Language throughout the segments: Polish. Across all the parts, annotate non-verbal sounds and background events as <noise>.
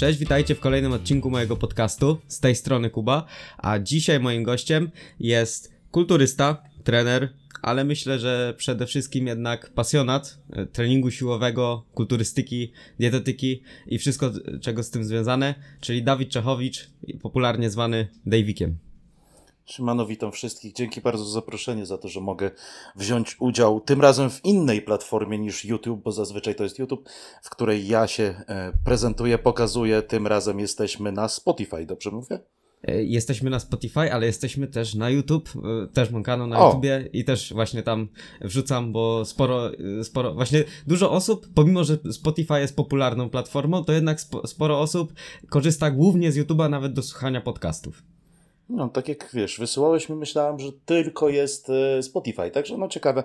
Cześć, witajcie w kolejnym odcinku mojego podcastu. Z tej strony Kuba, a dzisiaj moim gościem jest kulturysta, trener, ale myślę, że przede wszystkim jednak pasjonat e, treningu siłowego, kulturystyki, dietetyki i wszystko, czego z tym związane, czyli Dawid Czechowicz, popularnie zwany Davikiem. Siemano, witam wszystkich. Dzięki bardzo za zaproszenie, za to, że mogę wziąć udział tym razem w innej platformie niż YouTube, bo zazwyczaj to jest YouTube, w której ja się e, prezentuję, pokazuję. Tym razem jesteśmy na Spotify, dobrze mówię? E, jesteśmy na Spotify, ale jesteśmy też na YouTube. E, też mam kanał na o. YouTubie i też właśnie tam wrzucam, bo sporo, sporo, właśnie dużo osób, pomimo że Spotify jest popularną platformą, to jednak sporo osób korzysta głównie z YouTube'a nawet do słuchania podcastów. No, tak jak wiesz, wysyłałeś mi, myślałem, że tylko jest e, Spotify, także no ciekawe.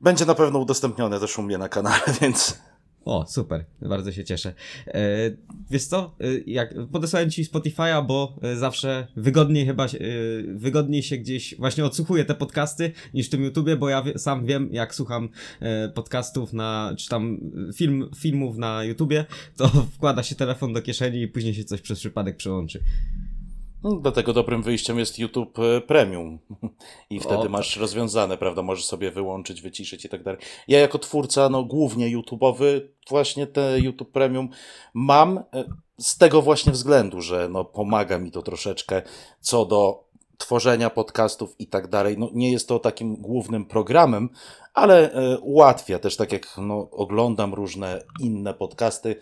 Będzie na pewno udostępnione też u mnie na kanale, <laughs> więc. O, super, bardzo się cieszę. E, wiesz co, e, jak podesłałem ci Spotify'a, bo e, zawsze wygodniej chyba, wygodniej się gdzieś właśnie odsłuchuję te podcasty niż w tym YouTubie, bo ja sam wiem, jak słucham podcastów na, czy tam film, filmów na YouTubie, to wkłada się telefon do kieszeni i później się coś przez przypadek przełączy. No, dlatego dobrym wyjściem jest YouTube e, Premium. <laughs> I wtedy o, tak. masz rozwiązane, prawda? Możesz sobie wyłączyć, wyciszyć i tak dalej. Ja jako twórca, no głównie YouTube'owy, właśnie te YouTube Premium mam e, z tego właśnie względu, że no pomaga mi to troszeczkę co do tworzenia podcastów i tak dalej. No nie jest to takim głównym programem, ale e, ułatwia też, tak jak no, oglądam różne inne podcasty,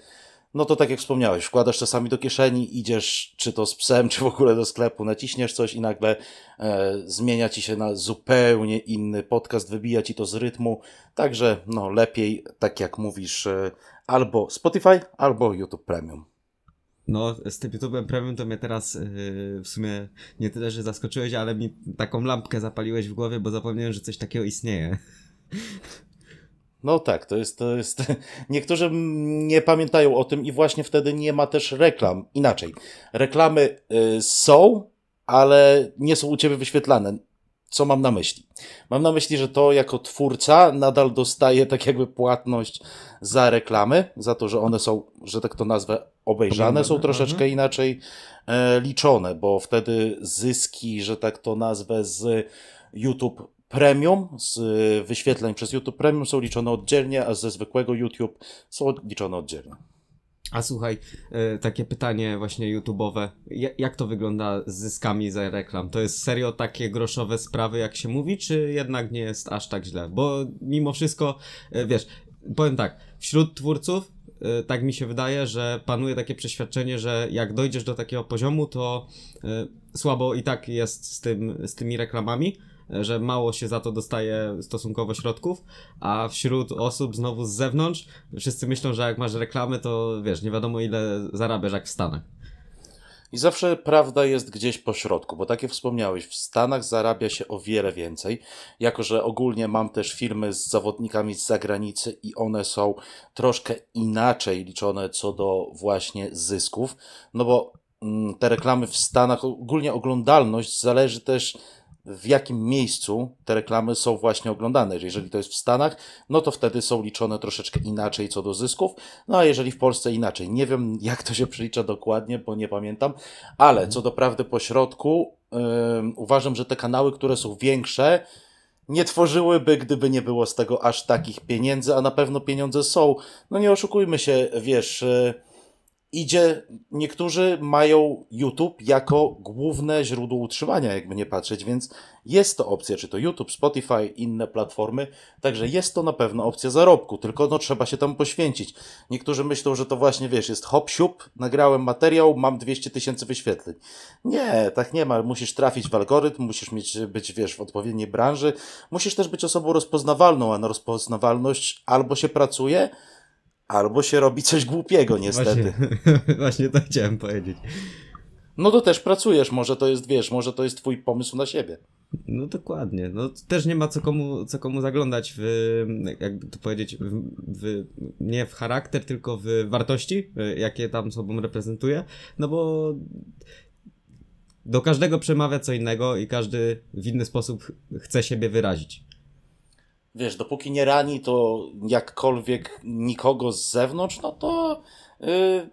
no to tak jak wspomniałeś, wkładasz czasami do kieszeni, idziesz czy to z psem, czy w ogóle do sklepu, naciśniesz coś i nagle e, zmienia ci się na zupełnie inny podcast, wybija ci to z rytmu. Także no lepiej, tak jak mówisz, e, albo Spotify, albo YouTube Premium. No, z tym YouTube'em Premium to mnie teraz yy, w sumie nie tyle, że zaskoczyłeś, ale mi taką lampkę zapaliłeś w głowie, bo zapomniałem, że coś takiego istnieje. No tak, to jest, to jest. <laughs> Niektórzy nie pamiętają o tym i właśnie wtedy nie ma też reklam. Inaczej. Reklamy y, są, ale nie są u ciebie wyświetlane. Co mam na myśli? Mam na myśli, że to jako twórca nadal dostaje tak jakby płatność za reklamy, za to, że one są, że tak to nazwę, obejrzane, są troszeczkę mhm. inaczej e, liczone, bo wtedy zyski, że tak to nazwę, z YouTube premium z wyświetleń przez YouTube Premium są liczone oddzielnie, a ze zwykłego YouTube są liczone oddzielnie. A słuchaj, e, takie pytanie właśnie YouTube'owe. Jak to wygląda z zyskami za reklam? To jest serio takie groszowe sprawy, jak się mówi, czy jednak nie jest aż tak źle? Bo mimo wszystko, e, wiesz, powiem tak, wśród twórców e, tak mi się wydaje, że panuje takie przeświadczenie, że jak dojdziesz do takiego poziomu, to słabo i tak jest z, tym, z tymi reklamami, że mało się za to dostaje stosunkowo środków, a wśród osób znowu z zewnątrz wszyscy myślą, że jak masz reklamy, to wiesz, nie wiadomo ile zarabiasz jak w Stanach. I zawsze prawda jest gdzieś po środku, bo tak jak wspomniałeś, w Stanach zarabia się o wiele więcej, jako że ogólnie mam też filmy z zawodnikami z zagranicy i one są troszkę inaczej liczone co do właśnie zysków, no bo mm, te reklamy w Stanach, ogólnie oglądalność zależy też w jakim miejscu te reklamy są właśnie oglądane. Jeżeli to jest w Stanach, no to wtedy są liczone troszeczkę inaczej co do zysków, no a jeżeli w Polsce inaczej. Nie wiem, jak to się przelicza dokładnie, bo nie pamiętam, ale co do prawdy po środku, yy, uważam, że te kanały, które są większe, nie tworzyłyby, gdyby nie było z tego aż takich pieniędzy, a na pewno pieniądze są. No nie oszukujmy się, wiesz. Yy, idzie, niektórzy mają YouTube jako główne źródło utrzymania, jakby nie patrzeć, więc jest to opcja, czy to YouTube, Spotify, inne platformy, także jest to na pewno opcja zarobku, tylko no trzeba się tam poświęcić. Niektórzy myślą, że to właśnie, wiesz, jest hop siup, nagrałem materiał, mam 200 tysięcy wyświetleń. Nie, tak nie ma, musisz trafić w algorytm, musisz mieć, być, wiesz, w odpowiedniej branży, musisz też być osobą rozpoznawalną, a na rozpoznawalność albo się pracuje, Albo się robi coś głupiego, niestety. Właśnie, <laughs> właśnie to chciałem powiedzieć. No to też pracujesz, może to jest, wiesz, może to jest twój pomysł na siebie. No dokładnie. No też nie ma co komu, co komu zaglądać w, jakby to powiedzieć, w, w, nie w charakter, tylko w wartości, jakie tam sobą reprezentuje, no bo do każdego przemawia co innego i każdy w inny sposób chce siebie wyrazić wiesz, dopóki nie rani to jakkolwiek nikogo z zewnątrz, no to yy,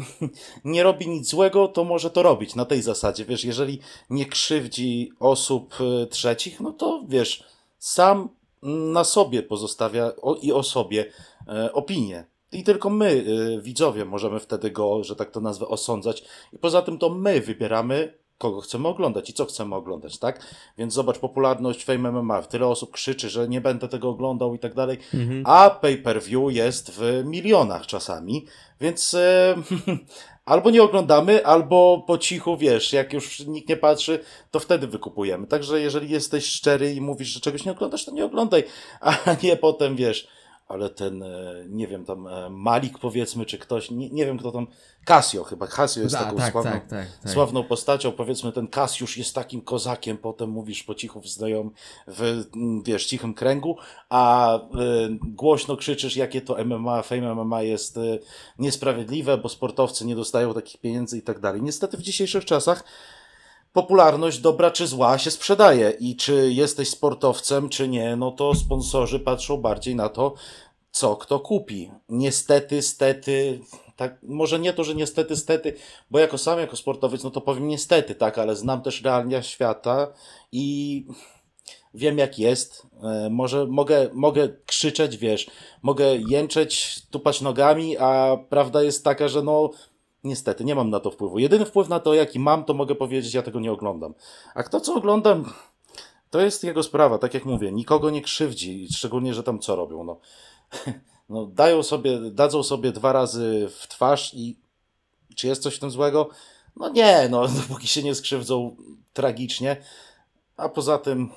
<laughs> nie robi nic złego, to może to robić na tej zasadzie. Wiesz, jeżeli nie krzywdzi osób y, trzecich, no to wiesz, sam na sobie pozostawia o, i o sobie e, opinię. I tylko my, y, widzowie, możemy wtedy go, że tak to nazwę, osądzać. I poza tym to my wybieramy, kogo chcemy oglądać i co chcemy oglądać, tak? Więc zobacz, popularność Fame MMA. Tyle osób krzyczy, że nie będę tego oglądał i tak dalej, a pay-per-view jest w milionach czasami, więc e, <laughs> albo nie oglądamy, albo po cichu, wiesz, jak już nikt nie patrzy, to wtedy wykupujemy. Także jeżeli jesteś szczery i mówisz, że czegoś nie oglądasz, to nie oglądaj, <laughs> a nie potem, wiesz, ale ten, e, nie wiem, tam e, Malik powiedzmy, czy ktoś, nie, nie wiem kto tam, Casio chyba, Casio jest Da, taką tak, sławną, tak, tak, tak. sławną postacią, powiedzmy ten Kasiusz jest takim kozakiem, potem mówisz po cichu w znajom, w, mm, wiesz, cichym kręgu, a y, głośno krzyczysz, jakie to MMA, Fame MMA jest y, niesprawiedliwe, bo sportowcy nie dostają takich pieniędzy i tak dalej. Niestety w dzisiejszych czasach popularność dobra czy zła się sprzedaje i czy jesteś sportowcem, czy nie, no to sponsorzy patrzą bardziej na to, co kto kupi. Niestety, stety, tak, może nie to, że niestety, stety, bo jako sam, jako sportowiec, no to powiem niestety, tak, ale znam też realia świata i wiem jak jest. E, może mogę, mogę krzyczeć, wiesz, mogę jęczeć, tupać nogami, a prawda jest taka, że no niestety nie mam na to wpływu. Jedyny wpływ na to, jaki mam, to mogę powiedzieć, ja tego nie oglądam. A kto co oglądam, to jest jego sprawa, tak jak mówię, nikogo nie krzywdzi, szczególnie, że tam co robią, no. <laughs> no dają sobie, dadzą sobie dwa razy w twarz i czy jest coś w tym złego? No nie, no <laughs> dopóki się nie skrzywdzą tragicznie, a poza tym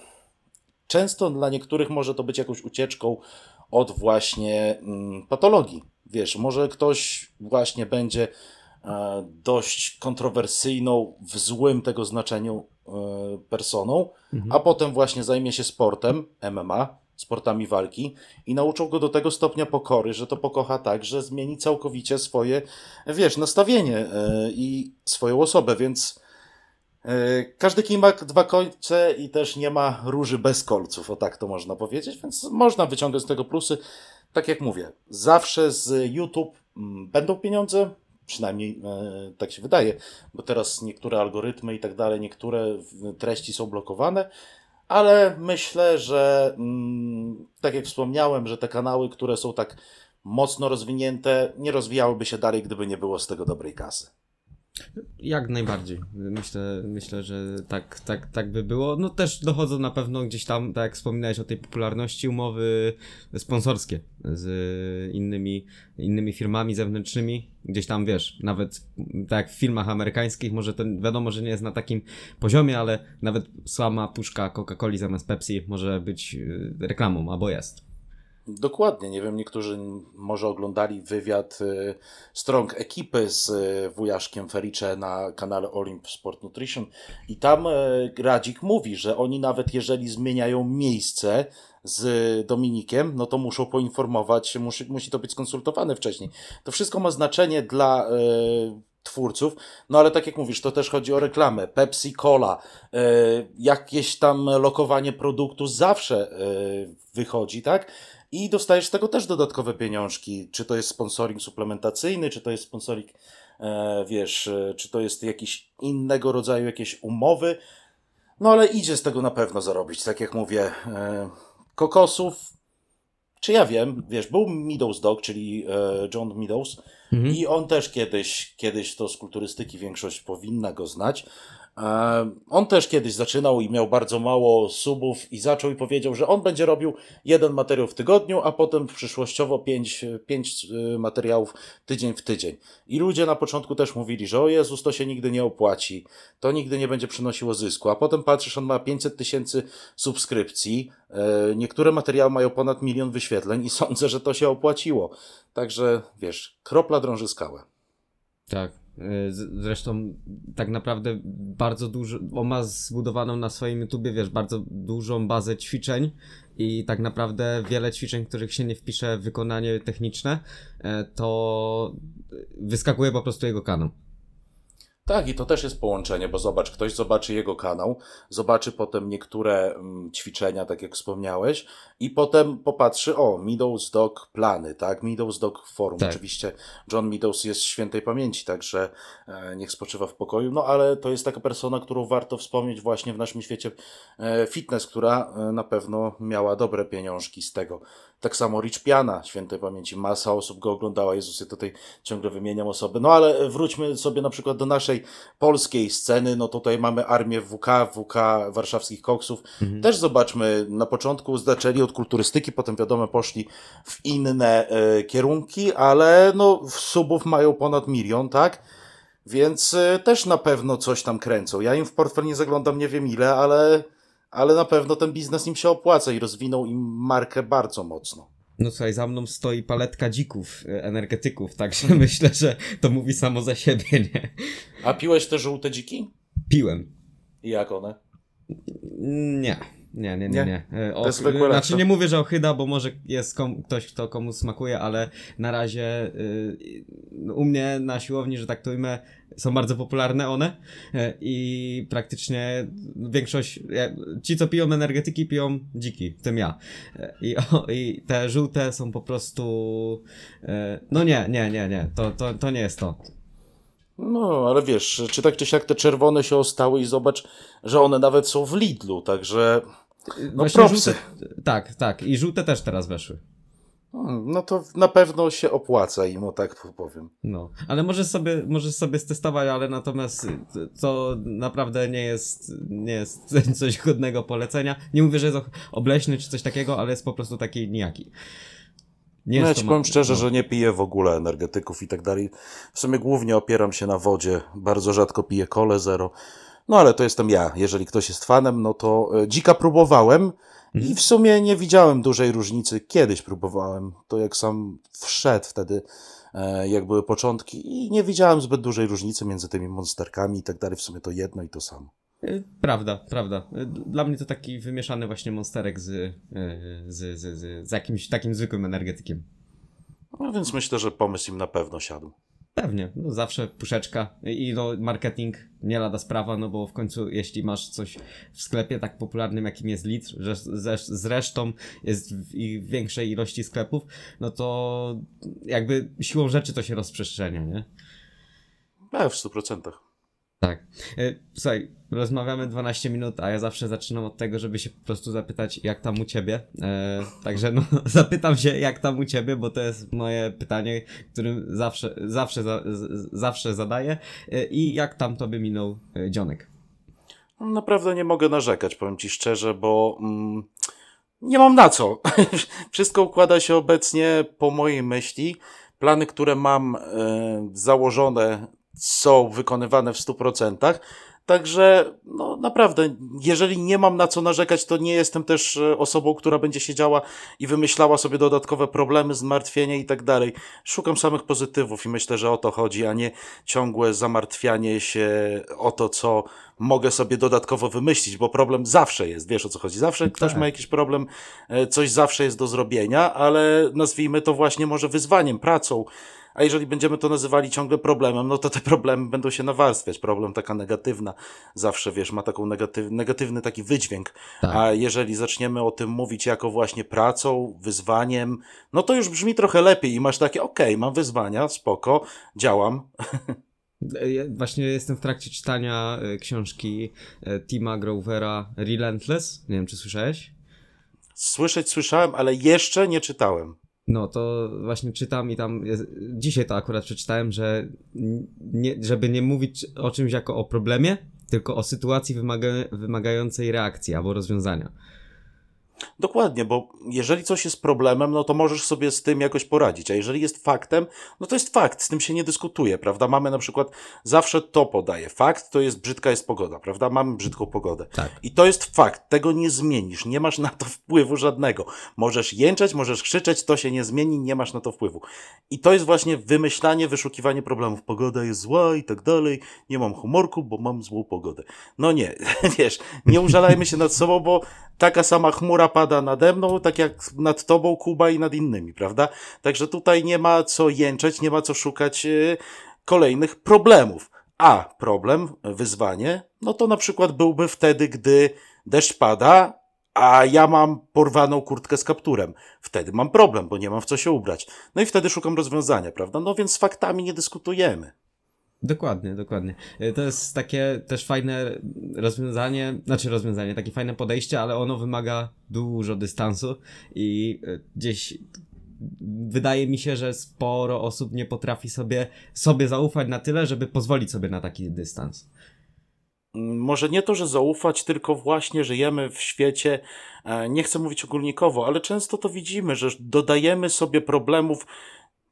często dla niektórych może to być jakąś ucieczką od właśnie mm, patologii. Wiesz, może ktoś właśnie będzie dość kontrowersyjną, w złym tego znaczeniu e, personą, a potem właśnie zajmie się sportem, MMA, sportami walki i nauczą go do tego stopnia pokory, że to pokocha tak, że zmieni całkowicie swoje, wiesz, nastawienie e, i swoją osobę, więc e, każdy kij ma dwa końce i też nie ma róży bez kolców, o tak to można powiedzieć, więc można wyciągać z tego plusy. Tak jak mówię, zawsze z YouTube mm, będą pieniądze, przynajmniej e, tak się wydaje, bo teraz niektóre algorytmy i tak dalej, niektóre treści są blokowane, ale myślę, że mm, tak jak wspomniałem, że te kanały, które są tak mocno rozwinięte, nie rozwijałyby się dalej, gdyby nie było z tego dobrej kasy. Jak najbardziej. Myślę, myślę że tak, tak, tak by było. No też dochodzą na pewno gdzieś tam, tak jak wspominałeś o tej popularności, umowy sponsorskie z innymi, innymi firmami zewnętrznymi. Gdzieś tam wiesz, nawet tak jak w filmach amerykańskich, może to wiadomo, że nie jest na takim poziomie, ale nawet sama puszka Coca-Coli zamiast Pepsi może być y, reklamą, albo jest. Dokładnie, nie wiem, niektórzy może oglądali wywiad y, strong ekipy z y, wujaszkiem Fericze na kanale Olymp Sport Nutrition i tam y, Radzik mówi, że oni nawet jeżeli zmieniają miejsce z Dominikiem, no to muszą poinformować, musi, musi to być skonsultowane wcześniej. To wszystko ma znaczenie dla y, twórców, no ale tak jak mówisz, to też chodzi o reklamę. Pepsi, Cola, y, jakieś tam lokowanie produktu zawsze wychodzi, tak? I dostajesz z tego też dodatkowe pieniążki. Czy to jest sponsoring suplementacyjny, czy to jest sponsoring, e, wiesz, e, czy to jest jakiś innego rodzaju jakieś umowy. No ale idzie z tego na pewno zarobić. Tak jak mówię, e, kokosów, czy ja wiem, wiesz, był Meadows Dog, czyli e, John Meadows i on też kiedyś, kiedyś to z kulturystyki większość powinna go znać. On też kiedyś zaczynał i miał bardzo mało subów i zaczął i powiedział, że on będzie robił jeden materiał w tygodniu, a potem przyszłościowo pięć, pięć y, materiałów tydzień w tydzień. I ludzie na początku też mówili, że o Jezus, to się nigdy nie opłaci, to nigdy nie będzie przynosiło zysku, a potem patrzysz, on ma 500 tysięcy subskrypcji, e, niektóre materiały mają ponad milion wyświetleń i <laughs> sądzę, że to się opłaciło. Także, wiesz, kropla drąży skałę. Tak. Y, Zresztą tak naprawdę bardzo dużo, on ma zbudowaną na swoim YouTubie, wiesz, bardzo dużą bazę ćwiczeń i tak naprawdę wiele ćwiczeń, których się nie wpisze w wykonanie techniczne, e, to wyskakuje po prostu jego kanał. Tak, i to też jest połączenie, bo zobacz, ktoś zobaczy jego kanał, zobaczy potem niektóre mm, ćwiczenia, tak jak wspomniałeś, i potem popatrzy, o, Meadows Dog plany, tak? Meadows Dog forum. Tak. Oczywiście John Meadows jest świętej pamięci, także e, niech spoczywa w pokoju, no ale to jest taka persona, którą warto wspomnieć właśnie w naszym świecie e, fitness, która e, na pewno miała dobre pieniążki z tego. Tak samo Rich Piana, świętej pamięci, masa osób go oglądała, Jezus, ja tutaj ciągle wymieniam osoby. No ale wróćmy sobie na przykład do naszej polskiej sceny, no tutaj mamy armię WK, WK warszawskich koksów. Też zobaczmy, na początku zaczęli od kulturystyki, potem wiadomo poszli w inne e, kierunki, ale no subów mają ponad milion, tak? Więc e, też na pewno coś tam kręcą. Ja im w portfel nie zaglądam nie wiem ile, ale, ale na pewno ten biznes im się opłaca i rozwinął im markę bardzo mocno. No słuchaj, za mną stoi paletka dzików, e, energetyków, także <laughs> myślę, że to mówi samo za siebie, nie? A piłeś te żółte dziki? Piłem. I jak one? Nie. Nie, nie, nie, nie. E, To jest Och- zwykłe znaczy nie mówię, że ochyda, bo może jest kom- ktoś, kto komu smakuje, ale na razie y, u mnie na siłowni, że tak to ujmę, są bardzo popularne one e, i praktycznie większość, ci co piją energetyki piją dziki, w tym ja. E, I, o, i te żółte są po prostu, e, no nie, nie, nie, nie, to, to, to nie jest to. No, ale wiesz, czy tak czy siak te czerwone się ostały i zobacz, że one nawet są w Lidlu, także no propsy. żółte, tak, tak i żółte też teraz weszły. Hmm, No to na pewno się opłaca im, o tak powiem. No, ale możesz sobie, możesz sobie stestować, ale natomiast y, to naprawdę nie jest, nie jest <laughs> coś godnego polecenia. Nie mówię, że jest obleśny czy coś takiego, ale jest po prostu taki nijaki. Nie No ja jest ci powiem ma- szczerze, no. że nie piję w ogóle energetyków i tak dalej. W sumie głównie opieram się na wodzie. Bardzo rzadko piję kole zero. No ale to jestem ja. Jeżeli ktoś jest fanem, no to e, dzika próbowałem Mhm. i w sumie nie widziałem dużej różnicy. Kiedyś próbowałem. To jak sam wszedł wtedy, e, jak były początki i nie widziałem zbyt dużej różnicy między tymi monsterkami i tak dalej. W sumie to jedno i to samo. Y, Prawda, prawda. Dla mnie to taki wymieszany właśnie monsterek z, z, z, z, z jakimś takim zwykłym energetykiem. No więc myślę, że pomysł im na pewno siadł. Pewnie, no zawsze puszeczka i no marketing nie lada sprawa, no bo w końcu jeśli masz coś w sklepie tak popularnym jakim jest litr, że zresztą jest w większej ilości sklepów, no to jakby siłą rzeczy to się rozprzestrzenia, nie? Tak, w 100%. Tak. E, Słuchaj, rozmawiamy 12 minut, a ja zawsze zaczynam od tego, żeby się po prostu zapytać, jak tam u ciebie. E, także no, <laughs> zapytam się, jak tam u ciebie, bo to jest moje pytanie, którym zawsze, zawsze, za, z, zawsze zadaję. E, I jak tam tobie minął e, dzionek? Naprawdę nie mogę narzekać, powiem Ci szczerze, bo mm, nie mam na co. <laughs> Wszystko układa się obecnie po mojej myśli. Plany, które mam e, założone, są wykonywane w 100%. Także, no naprawdę, jeżeli nie mam na co narzekać, to nie jestem też e, osobą, która będzie siedziała i wymyślała sobie dodatkowe problemy, zmartwienia i tak dalej. Szukam samych pozytywów i myślę, że o to chodzi, a nie ciągłe zamartwianie się o to, co mogę sobie dodatkowo wymyślić, bo problem zawsze jest, wiesz o co chodzi. Zawsze ktoś Tak. ma jakiś problem, e, coś zawsze jest do zrobienia, ale nazwijmy to właśnie może wyzwaniem, pracą. A jeżeli będziemy to nazywali ciągle problemem, no to te <laughs> problemy będą się nawarstwiać. Problem taka negatywna zawsze, wiesz, ma taką negatyw, negatywny taki wydźwięk. Tak. A jeżeli zaczniemy o tym mówić jako właśnie pracą, wyzwaniem, no to już brzmi trochę lepiej i masz takie, okej, mam wyzwania, spoko, działam. <laughs> Ja właśnie jestem w trakcie czytania e, książki e, Tima Grovera Relentless. Nie wiem, czy słyszałeś? Słyszeć słyszałem, ale jeszcze nie czytałem. No to właśnie czytam i tam jest, dzisiaj to akurat przeczytałem, że nie, żeby nie mówić o czymś jako o problemie, tylko o sytuacji wymaga, wymagającej reakcji albo rozwiązania. Dokładnie, bo jeżeli coś jest problemem, no to możesz sobie z tym jakoś poradzić, a jeżeli jest faktem, no to jest fakt, z tym się nie dyskutuje, prawda? Mamy na przykład, zawsze to podaje, fakt to jest brzydka jest pogoda, prawda? Mamy brzydką pogodę. Tak. I to jest fakt, tego nie zmienisz, nie masz na to wpływu żadnego. Możesz jęczeć, możesz krzyczeć, to się nie zmieni, nie masz na to wpływu. I to jest właśnie wymyślanie, wyszukiwanie problemów. Pogoda jest zła i tak dalej, nie mam humorku, bo mam złą pogodę. No nie, <laughs> wiesz, nie użalajmy się nad sobą, bo taka sama chmura pada nade mną, tak jak nad tobą, Kuba i nad innymi, prawda? Także tutaj nie ma co jęczeć, nie ma co szukać e, kolejnych problemów. A problem, wyzwanie, no to na przykład byłby wtedy, gdy deszcz pada, a ja mam porwaną kurtkę z kapturem. Wtedy mam problem, bo nie mam w co się ubrać. No i wtedy szukam rozwiązania, prawda? No więc z faktami nie dyskutujemy. Dokładnie, dokładnie. Y, To jest takie też fajne rozwiązanie, znaczy rozwiązanie, takie fajne podejście, ale ono wymaga dużo dystansu i y, gdzieś wydaje mi się, że sporo osób nie potrafi sobie, sobie zaufać na tyle, żeby pozwolić sobie na taki dystans. Mm, Może nie to, że zaufać, tylko właśnie żyjemy w świecie, e, nie chcę mówić ogólnikowo, ale często to widzimy, że dodajemy sobie problemów.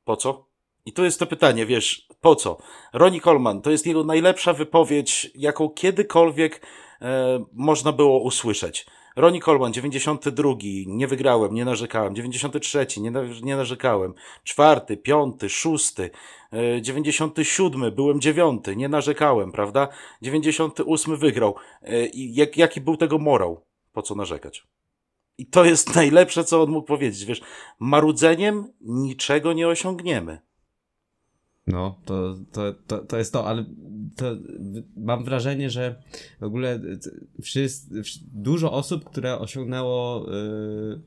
Po co? I tu jest to pytanie, wiesz, po co? Ronnie Coleman, to jest jego najlepsza wypowiedź, jaką kiedykolwiek e, można było usłyszeć. Ronnie Coleman, 92, nie wygrałem, nie narzekałem. 93, nie, nie narzekałem. Czwarty, piąty, szósty, e, 97, byłem dziewiąty, nie narzekałem, prawda? 98 wygrał. E, I jak, jaki był tego morał? Po co narzekać? I to jest najlepsze, co on mógł powiedzieć. Wiesz, marudzeniem niczego nie osiągniemy. No, to, to, to, to jest to, ale to mam wrażenie, że w ogóle wszyscy, dużo osób, które osiągnęło.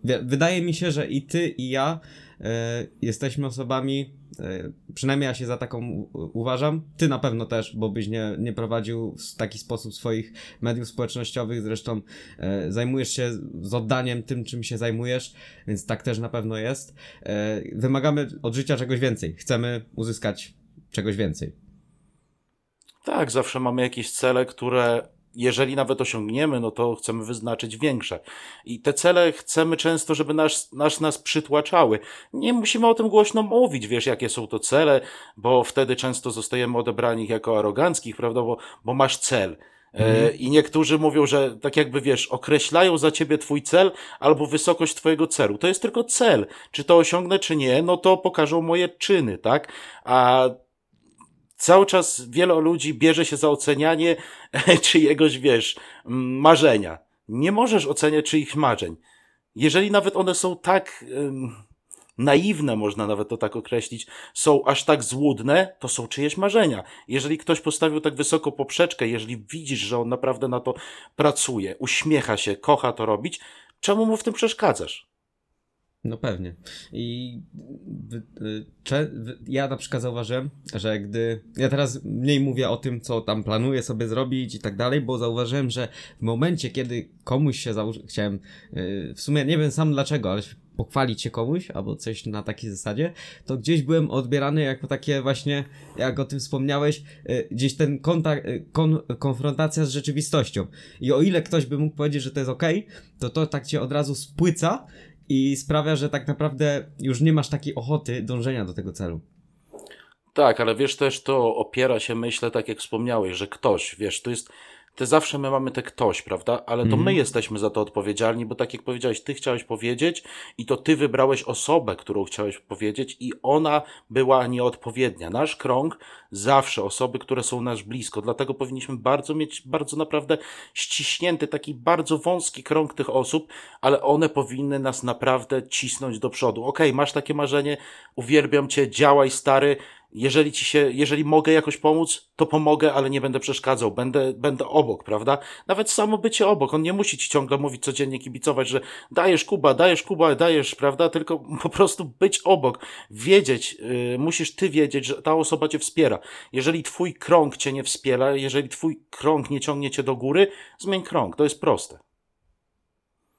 Yy, wydaje mi się, że i ty, i ja jesteśmy osobami, yy, przynajmniej ja się za taką uważam. Ty na pewno też, bo byś nie, nie prowadził w taki sposób swoich mediów społecznościowych. Zresztą yy, zajmujesz się z oddaniem tym, czym się zajmujesz, więc tak też na pewno jest. E, wymagamy od życia czegoś więcej. Chcemy uzyskać czegoś więcej. Tak, zawsze mamy jakieś cele, które jeżeli nawet osiągniemy, no to chcemy wyznaczyć większe. I te cele chcemy często, żeby nas, nas, nas przytłaczały. Nie musimy o tym głośno mówić, wiesz, jakie są to cele, bo wtedy często zostajemy odebrani jako aroganckich, prawda, bo, bo masz cel. E, I niektórzy mówią, że tak jakby wiesz, określają za ciebie twój cel albo wysokość twojego celu. To jest tylko cel. Czy to osiągnę, czy nie, no to pokażą moje czyny, tak? A cały czas wiele ludzi bierze się za ocenianie <laughs> czyjegoś, wiesz, marzenia. Nie możesz oceniać czyich marzeń. Jeżeli nawet one są tak ym, naiwne, można nawet to tak określić, są aż tak złudne, to są czyjeś marzenia. Jeżeli ktoś postawił tak wysoko poprzeczkę, jeżeli widzisz, że on naprawdę na to pracuje, uśmiecha się, kocha to robić, czemu mu w tym przeszkadzasz? No pewnie. I y, ja na przykład zauważyłem, że gdy. Ja teraz mniej mówię o tym, co tam planuję sobie zrobić i tak dalej, bo zauważyłem, że w momencie, kiedy komuś się założy. Chciałem. y, W sumie nie wiem sam dlaczego, ale pochwalić się komuś albo coś na takiej zasadzie, to gdzieś byłem odbierany jako takie właśnie, jak o tym wspomniałeś, y, gdzieś ten kontakt, kon, konfrontacja z rzeczywistością. I o ile ktoś by mógł powiedzieć, że to jest okej, to to tak cię od razu spłyca i sprawia, że tak naprawdę już nie masz takiej ochoty dążenia do tego celu. Tak, ale wiesz też, to opiera się, myślę, tak jak wspomniałeś, że ktoś, wiesz, to jest, te zawsze my mamy te ktoś, prawda? Ale to Mhm. my jesteśmy za to odpowiedzialni, bo tak jak powiedziałeś, ty chciałeś powiedzieć i to ty wybrałeś osobę, którą chciałeś powiedzieć i ona była nieodpowiednia. Nasz krąg zawsze osoby, które są nas blisko, dlatego powinniśmy bardzo mieć, bardzo naprawdę ściśnięty, taki bardzo wąski krąg tych osób, ale one powinny nas naprawdę cisnąć do przodu. Okej, masz takie marzenie, uwielbiam cię, działaj stary, jeżeli ci się, jeżeli mogę jakoś pomóc, to pomogę, ale nie będę przeszkadzał, będę, będę obok, prawda? Nawet samo bycie obok, on nie musi ci ciągle mówić codziennie, kibicować, że dajesz Kuba, dajesz Kuba, dajesz, prawda? Tylko <laughs> po prostu być obok, wiedzieć, yy, musisz ty wiedzieć, że ta osoba cię wspiera. Jeżeli twój krąg cię nie wspiera, jeżeli twój krąg nie ciągnie cię do góry, zmień krąg, to jest proste.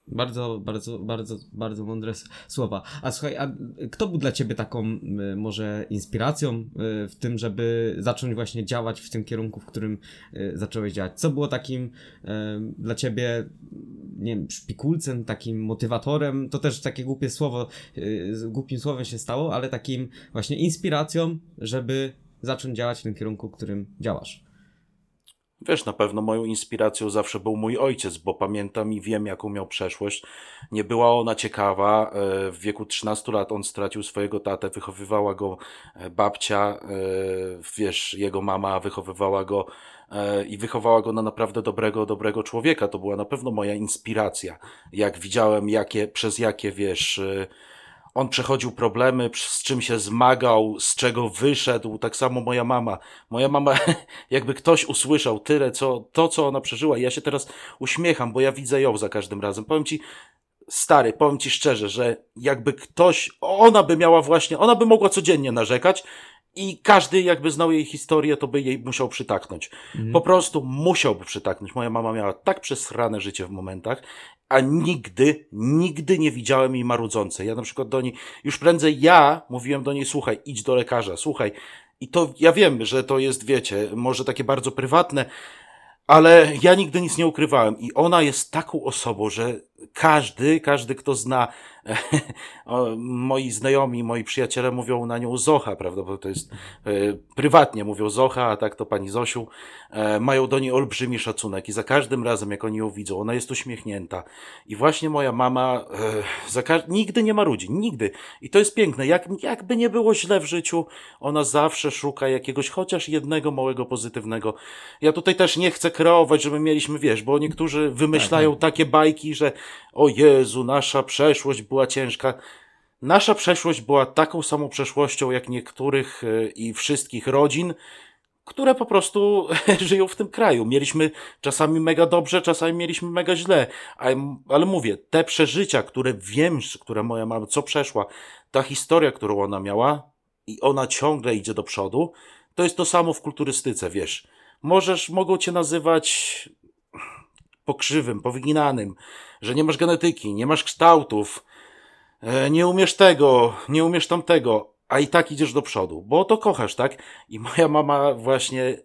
Bardzo, bardzo, bardzo, bardzo mądre słowa. A słuchaj, a kto był dla ciebie taką y, może inspiracją y, w tym, żeby zacząć właśnie działać w tym kierunku, w którym y, zacząłeś działać? Co było takim dla ciebie, nie wiem, szpikulcem, takim motywatorem? To też takie głupie słowo, głupim słowem się stało, ale takim właśnie inspiracją, żeby zacząć działać w tym kierunku, w którym działasz. Wiesz, na pewno moją inspiracją zawsze był mój ojciec, bo pamiętam i wiem, jaką miał przeszłość. Nie była ona ciekawa. E, W wieku 13 lat on stracił swojego tatę, wychowywała go e, babcia, e, wiesz, jego mama wychowywała go i wychowała go na naprawdę dobrego, dobrego człowieka. To była na pewno moja inspiracja. Jak widziałem, jakie, przez jakie, wiesz, on przechodził problemy, z czym się zmagał, z czego wyszedł. Tak samo moja mama. Moja mama, <laughs> jakby ktoś usłyszał tyle, co, to, co ona przeżyła. Ja się teraz uśmiecham, bo ja widzę ją za każdym razem. Powiem ci, stary, powiem ci szczerze, że jakby ktoś, ona by miała właśnie, ona by mogła codziennie narzekać, i każdy jakby znał jej historię, to by jej musiał przytaknąć. Mhm. Po prostu musiałby przytaknąć. Moja mama miała tak przesrane życie w momentach, a nigdy, nigdy nie widziałem jej marudzącej. Ja na przykład do niej, już prędzej ja mówiłem do niej, słuchaj, idź do lekarza, słuchaj. I to ja wiem, że to jest, wiecie, może takie bardzo prywatne, ale ja nigdy nic nie ukrywałem. I ona jest taką osobą, że każdy, każdy, kto zna <laughs> moi znajomi, moi przyjaciele mówią na nią Zocha, prawda, bo to jest e, prywatnie mówią Zocha, a tak to pani Zosiu, e, mają do niej olbrzymi szacunek i za każdym razem, jak oni ją widzą, ona jest uśmiechnięta. I właśnie moja mama e, nigdy nie ma ludzi, nigdy. I to jest piękne. Jak, jakby nie było źle w życiu, ona zawsze szuka jakiegoś chociaż jednego małego pozytywnego. Ja tutaj też nie chcę kreować, żeby mieliśmy, wiesz, bo niektórzy wymyślają tak, tak. takie bajki, że o Jezu, nasza przeszłość była ciężka. Nasza przeszłość była taką samą przeszłością jak niektórych e, i wszystkich rodzin, które po prostu <laughs> żyją w tym kraju. Mieliśmy czasami mega dobrze, czasami mieliśmy mega źle, ale mówię, te przeżycia, które wiem, które moja mama, co przeszła, ta historia, którą ona miała i ona ciągle idzie do przodu, to jest to samo w kulturystyce, wiesz. Możesz, mogą cię nazywać pokrzywym, powyginanym, że nie masz genetyki, nie masz kształtów, e, nie umiesz tego, nie umiesz tamtego, a i tak idziesz do przodu, bo to kochasz, tak? I moja mama właśnie,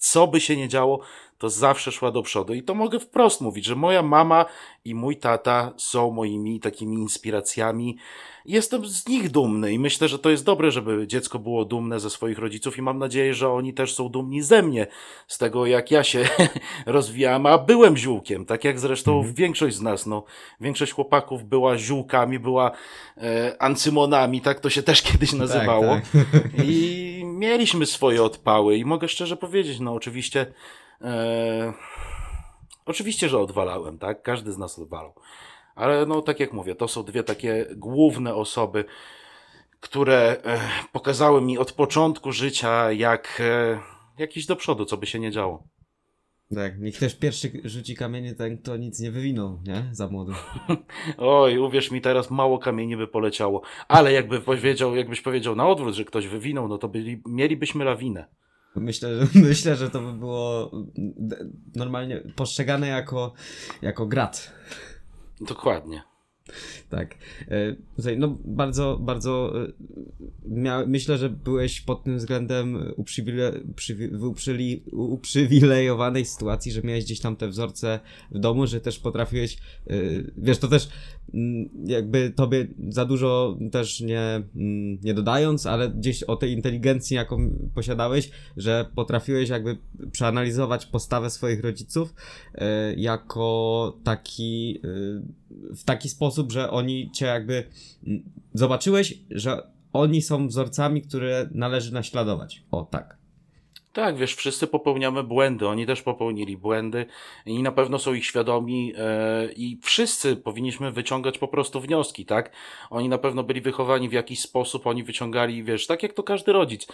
co by się nie działo, to zawsze szła do przodu. I to mogę wprost mówić, że moja mama i mój tata są moimi takimi inspiracjami. Jestem z nich dumny i myślę, że to jest dobre, żeby dziecko było dumne ze swoich rodziców i mam nadzieję, że oni też są dumni ze mnie, z tego jak ja się <laughs> rozwijałem, a byłem ziółkiem, tak jak zresztą mhm. większość z nas, no, większość chłopaków była ziółkami, była e, ancymonami, tak to się też kiedyś tak, nazywało. Tak, tak. I mieliśmy swoje odpały i mogę szczerze powiedzieć, no oczywiście E, oczywiście, że odwalałem, tak? Każdy z nas odwalał. Ale no, tak jak mówię, to są dwie takie główne osoby, które e, pokazały mi od początku życia, jak, e, jak iść do przodu, co by się nie działo. Tak, niech też pierwszy rzuci kamienie, ten kto nic nie wywinął, nie? Za młody. <laughs> Oj, uwierz mi, teraz mało kamieni by poleciało. Ale jakby powiedział, jakbyś powiedział na odwrót, że ktoś wywinął, no to byli, mielibyśmy lawinę. Myślę, że, <laughs> myślę, że to by było normalnie postrzegane jako, jako grat. Dokładnie. <laughs> Tak. E, no bardzo, bardzo e, mia, myślę, że byłeś pod tym względem uprzywile, w uprzywile, uprzywilejowanej sytuacji, że miałeś gdzieś tam te wzorce w domu, że też potrafiłeś, e, wiesz, to też mm, jakby tobie za dużo też nie, mm, nie dodając, ale gdzieś o tej inteligencji, jaką posiadałeś, że potrafiłeś jakby przeanalizować postawę swoich rodziców jako taki w taki sposób, że oni cię jakby mm, zobaczyłeś, że oni są wzorcami, które należy naśladować. O, tak. Tak, wiesz, wszyscy popełniamy błędy, oni też popełnili błędy i na pewno są ich świadomi e, i wszyscy powinniśmy wyciągać po prostu wnioski, tak? Oni na pewno byli wychowani w jakiś sposób, oni wyciągali, wiesz, tak jak to każdy rodzic.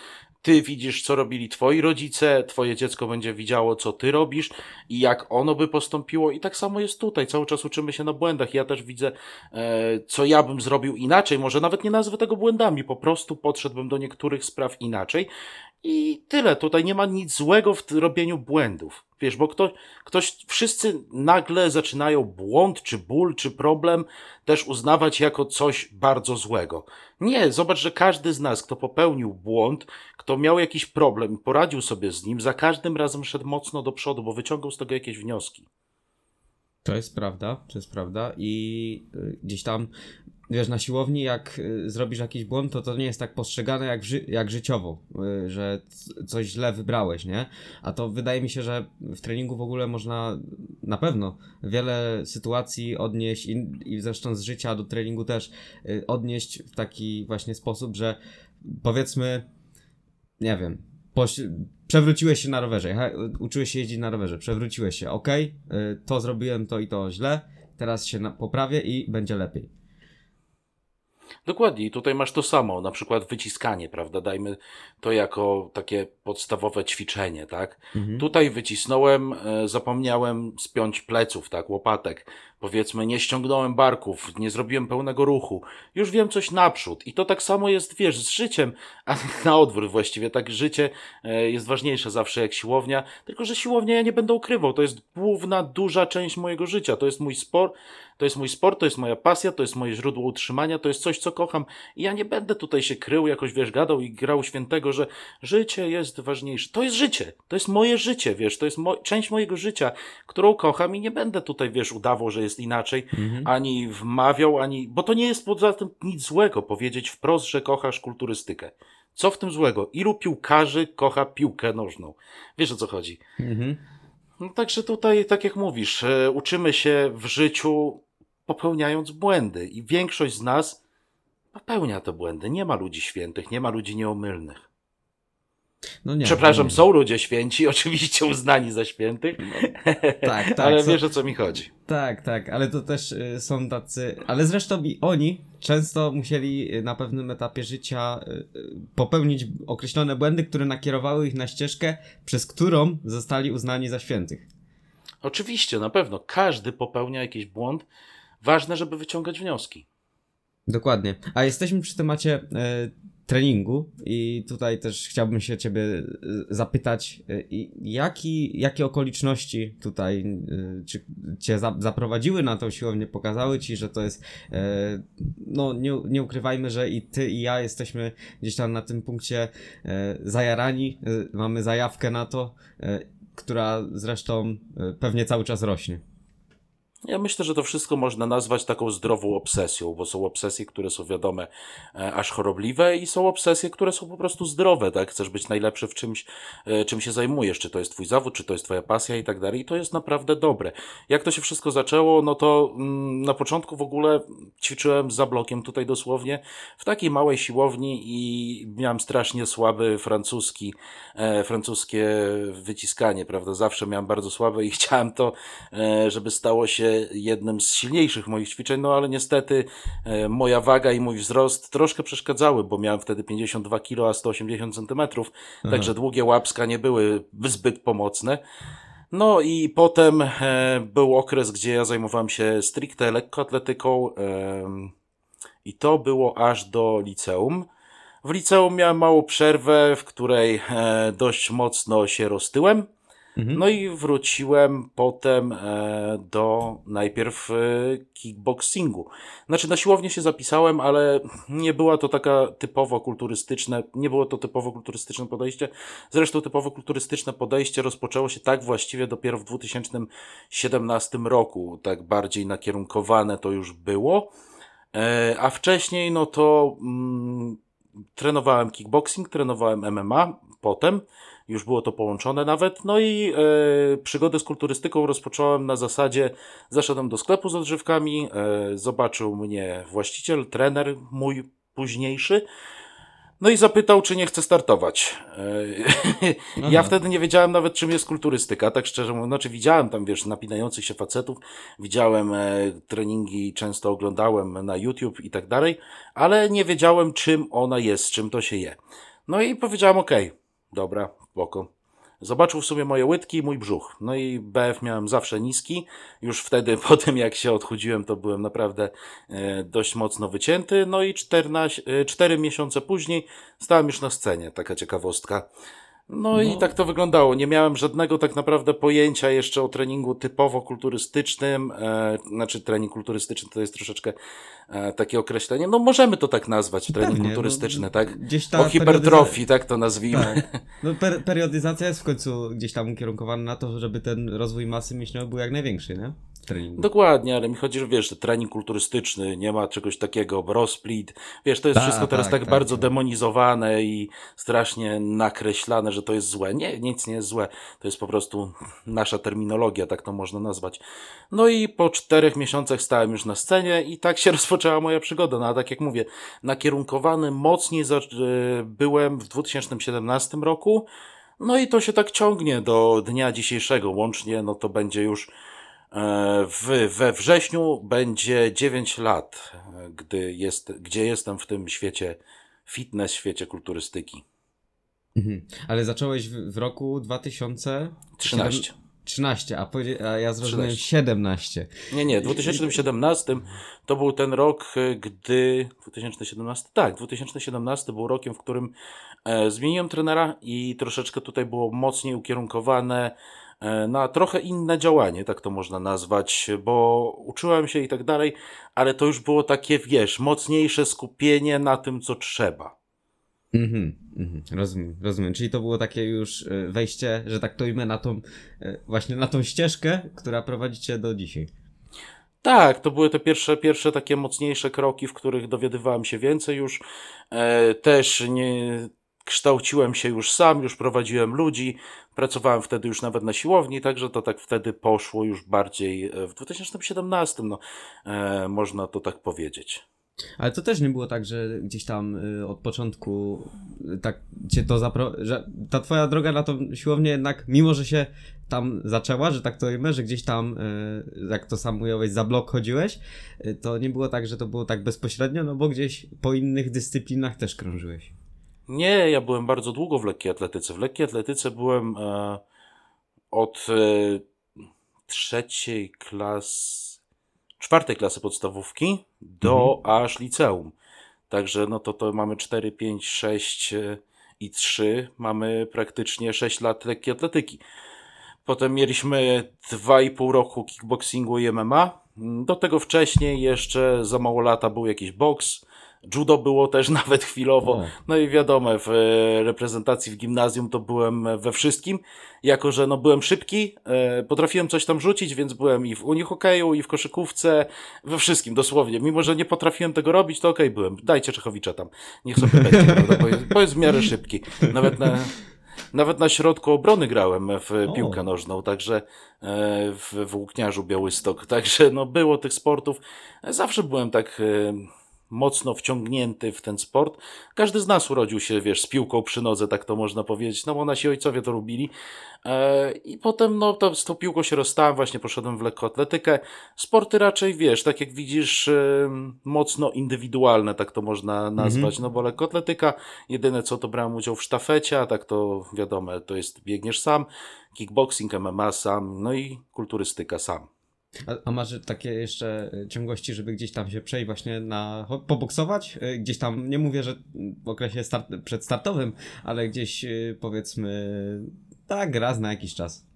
Ty widzisz, co robili twoi rodzice, twoje dziecko będzie widziało, co ty robisz i jak ono by postąpiło i tak samo jest tutaj, cały czas uczymy się na błędach. Ja też widzę, e, co ja bym zrobił inaczej, może nawet nie nazwę tego błędami, po prostu podszedłbym do niektórych spraw inaczej i tyle. Tutaj nie ma nic złego w robieniu błędów. Wiesz, bo ktoś, ktoś, wszyscy nagle zaczynają błąd, czy ból, czy problem też uznawać jako coś bardzo złego. Nie, zobacz, że każdy z nas, kto popełnił błąd, kto miał jakiś problem i poradził sobie z nim, za każdym razem szedł mocno do przodu, bo wyciągał z tego jakieś wnioski. To jest prawda, to jest prawda i y, gdzieś tam wiesz, na siłowni jak y, zrobisz jakiś błąd, to to nie jest tak postrzegane jak, ży jak życiowo, y, że coś źle wybrałeś, nie? A to wydaje mi się, że w treningu w ogóle można na pewno wiele sytuacji odnieść i, i zresztą z życia do treningu też y, odnieść w taki właśnie sposób, że powiedzmy, nie wiem, przewróciłeś się na rowerze, uczyłeś się jeździć na rowerze, przewróciłeś się, ok, to zrobiłem to i to źle, teraz się poprawię i będzie lepiej Dokładnie, i tutaj masz to samo, na przykład wyciskanie, prawda? Dajmy to jako takie podstawowe ćwiczenie, tak? Mhm. Tutaj wycisnąłem, e, zapomniałem spiąć pleców, tak, łopatek. Powiedzmy, nie ściągnąłem barków, nie zrobiłem pełnego ruchu. Już wiem coś naprzód. I to tak samo jest, wiesz, z życiem, a <laughs> na odwrót właściwie. Tak, życie e, jest ważniejsze zawsze jak siłownia. Tylko, że siłownia ja nie będę ukrywał. To jest główna, duża część mojego życia. To jest mój sport, to jest mój sport, to jest moja pasja, to jest moje źródło utrzymania, to jest coś, co kocham. I ja nie będę tutaj się krył, jakoś, wiesz, gadał i grał świętego, że życie jest ważniejsze. To jest życie. To jest moje życie, wiesz, to jest mo część mojego życia, którą kocham i nie będę tutaj, wiesz, udawał, że jest inaczej, Mhm. ani wmawiał, ani. Bo to nie jest poza tym nic złego powiedzieć wprost, że kochasz kulturystykę. Co w tym złego? Ilu piłkarzy kocha piłkę nożną? Wiesz o co chodzi? Mhm. No, także tutaj, tak jak mówisz, e, uczymy się w życiu popełniając błędy i większość z nas popełnia te błędy. Nie ma ludzi świętych, nie ma ludzi nieomylnych. No nie. Przepraszam, nie. są ludzie święci, <laughs> oczywiście uznani za świętych, <laughs> Tak, tak. ale wiesz o co mi chodzi. Tak, tak, ale to też y, są tacy. Ale zresztą i oni często musieli y, na pewnym etapie życia y, popełnić określone błędy, które nakierowały ich na ścieżkę, przez którą zostali uznani za świętych. Oczywiście, na pewno, każdy popełnia jakiś błąd. Ważne, żeby wyciągać wnioski. Dokładnie. A jesteśmy przy temacie treningu i tutaj też chciałbym się ciebie e, zapytać, i jaki, jakie okoliczności tutaj e, czy cię za, zaprowadziły na tą siłownię, pokazały ci, że to jest, e, no nie, nie ukrywajmy, że i ty i ja jesteśmy gdzieś tam na tym punkcie e, zajarani, mamy zajawkę na to, e, która zresztą pewnie cały czas rośnie. Ja myślę, że to wszystko można nazwać taką zdrową obsesją, bo są obsesje, które są wiadome e, aż chorobliwe i są obsesje, które są po prostu zdrowe, tak? Chcesz być najlepszy w czymś, e, czym się zajmujesz, czy to jest twój zawód, czy to jest twoja pasja i tak dalej. I to jest naprawdę dobre. Jak to się wszystko zaczęło, no to mm, na początku w ogóle ćwiczyłem za blokiem tutaj dosłownie w takiej małej siłowni i miałem strasznie słaby francuski, e, francuskie wyciskanie, prawda? Zawsze miałem bardzo słabe i <laughs> chciałem to, żeby stało się jednym z silniejszych moich ćwiczeń, no ale niestety e, moja waga i mój wzrost troszkę przeszkadzały, bo miałem wtedy 52 kg, a 180 cm, także długie łapska nie były zbyt pomocne. No i potem e, był okres, gdzie ja zajmowałem się stricte lekkoatletyką i to było aż do liceum. W liceum miałem małą przerwę, w której e, dość mocno się roztyłem. Mhm. No i wróciłem potem e, do najpierw e, kickboxingu. Znaczy na siłownię się zapisałem, ale nie była to taka typowo kulturystyczne, nie było to typowo kulturystyczne podejście. Zresztą typowo kulturystyczne podejście rozpoczęło się tak właściwie dopiero w 2017 roku. Tak bardziej nakierunkowane to już było. E, a wcześniej no to mm, trenowałem kickboxing, trenowałem MMA potem, już było to połączone nawet, no i e, przygodę z kulturystyką rozpocząłem na zasadzie, zaszedłem do sklepu z odżywkami, e, zobaczył mnie właściciel, trener mój późniejszy, no i zapytał, czy nie chcę startować. E, <laughs> ja Aha. wtedy nie wiedziałem nawet, czym jest kulturystyka, tak szczerze mówiąc. Znaczy, widziałem tam, wiesz, napinających się facetów, widziałem e, treningi, często oglądałem na YouTube i tak dalej, ale nie wiedziałem, czym ona jest, czym to się je. No i powiedziałem, okej, dobra, spoko. Zobaczył w sumie moje łydki i mój brzuch. No i BF miałem zawsze niski. Już wtedy, <laughs> po tym jak się odchudziłem, to byłem naprawdę e, dość mocno wycięty. No i 14, e, 4 miesiące później stałem już na scenie. Taka ciekawostka. No, i tak to wyglądało. Nie miałem żadnego tak naprawdę pojęcia jeszcze o treningu typowo kulturystycznym. E, znaczy, trening kulturystyczny to jest troszeczkę e, takie określenie. No, możemy to tak nazwać, trening Pewnie, kulturystyczny, no, tak? gdzieś ta O hipertrofii, tak to nazwijmy. Tak. No, per, periodyzacja jest w końcu gdzieś tam ukierunkowana na to, żeby ten rozwój masy mięśniowej był jak największy, nie? Treningu. Dokładnie, ale mi chodzi, że wiesz, trening kulturystyczny, nie ma czegoś takiego, brosplit, wiesz, to jest Ta, wszystko teraz tak, tak, tak, bardzo tak. demonizowane i strasznie nakreślane, że to jest złe. Nie, nic nie jest złe, to jest po prostu nasza terminologia, tak to można nazwać. No i po czterech miesiącach stałem już na scenie i tak się <laughs> rozpoczęła moja przygoda, no a tak jak mówię, nakierunkowany mocniej za, e, byłem w 2017 roku, no i to się tak ciągnie do dnia dzisiejszego, łącznie, no to będzie już w, we wrześniu będzie 9 lat, e, gdy jest, gdzie jestem w tym świecie fitness, świecie kulturystyki. Mhm. Ale zacząłeś w, w roku 2013. 13, a, a ja zrozumiałem 17. Nie, nie, w 2017 to był ten rok, e, gdy. 2017? Tak, 2017 był rokiem, w którym e, zmieniłem trenera i troszeczkę tutaj było mocniej ukierunkowane e, na trochę inne działanie, tak to można nazwać, bo uczyłem się i tak dalej, ale to już było takie, wiesz, mocniejsze skupienie na tym, co trzeba. Mhm, mhm, rozumiem, rozumiem. Czyli to było takie już e, wejście, że tak to ujmę, na tą, e, właśnie na tą ścieżkę, która prowadzi cię do dzisiaj. Tak, to były te pierwsze, pierwsze takie mocniejsze kroki, w których dowiadywałem się więcej już. E, też nie kształciłem się już sam, już prowadziłem ludzi, pracowałem wtedy już nawet na siłowni, także to tak wtedy poszło już bardziej e, w 2017, no, e, można to tak powiedzieć. Ale to też nie było tak, że gdzieś tam y, od początku y, tak cię to zapro... że ta twoja droga na tą siłownię jednak, mimo że się tam zaczęła, że tak to ujmę, że gdzieś tam, jak to sam ująłeś, za blok chodziłeś, to nie było tak, że to było tak bezpośrednio, no bo gdzieś po innych dyscyplinach też krążyłeś. Nie, ja byłem bardzo długo w lekkiej atletyce. W lekkiej atletyce byłem e, od e, trzeciej klasy czwartej klasy podstawówki do mhm. aż liceum. Także no to, to mamy 4, 5, 6 i 3. Mamy praktycznie 6 lat lekkiej atletyki. Potem mieliśmy 2,5 roku kickboxingu i MMA. Do tego wcześniej jeszcze za mało lata był jakiś boks. Judo było też <laughs> nawet chwilowo. No i wiadomo, w e, reprezentacji w gimnazjum to byłem we wszystkim. Jako, że no byłem szybki, e, potrafiłem coś tam rzucić, więc byłem i w unihokeju, i w koszykówce, we wszystkim dosłownie. Mimo, że nie potrafiłem tego robić, to okej okay, byłem. Dajcie Czechowicza tam. Niech sobie będzie, <laughs> prawda? Bo, jest, bo jest w miarę szybki. Nawet na, nawet na środku obrony grałem w piłkę nożną, także e, w, w Łukniarzu Białystok. Także no było tych sportów. Zawsze byłem tak mocno wciągnięty w ten sport. Każdy z nas urodził się, wiesz, z piłką przy nodze, tak to można powiedzieć, no bo nasi ojcowie to robili. E, I potem, no, to, z tą piłką się rozstałem, właśnie poszedłem w lekkoatletykę. Sporty raczej, wiesz, tak jak widzisz, e, mocno indywidualne, tak to można nazwać, mhm. no bo lekkoatletyka, jedyne co to brałem udział w sztafecie, a tak to wiadomo, to jest biegniesz sam, kickboxing, MMA sam, no i kulturystyka sam. A, a masz takie jeszcze e, ciągłości, żeby gdzieś tam się przejść właśnie na, poboksować? E, gdzieś tam, nie mówię, że w okresie start, przedstartowym, ale gdzieś e, powiedzmy tak raz na jakiś czas.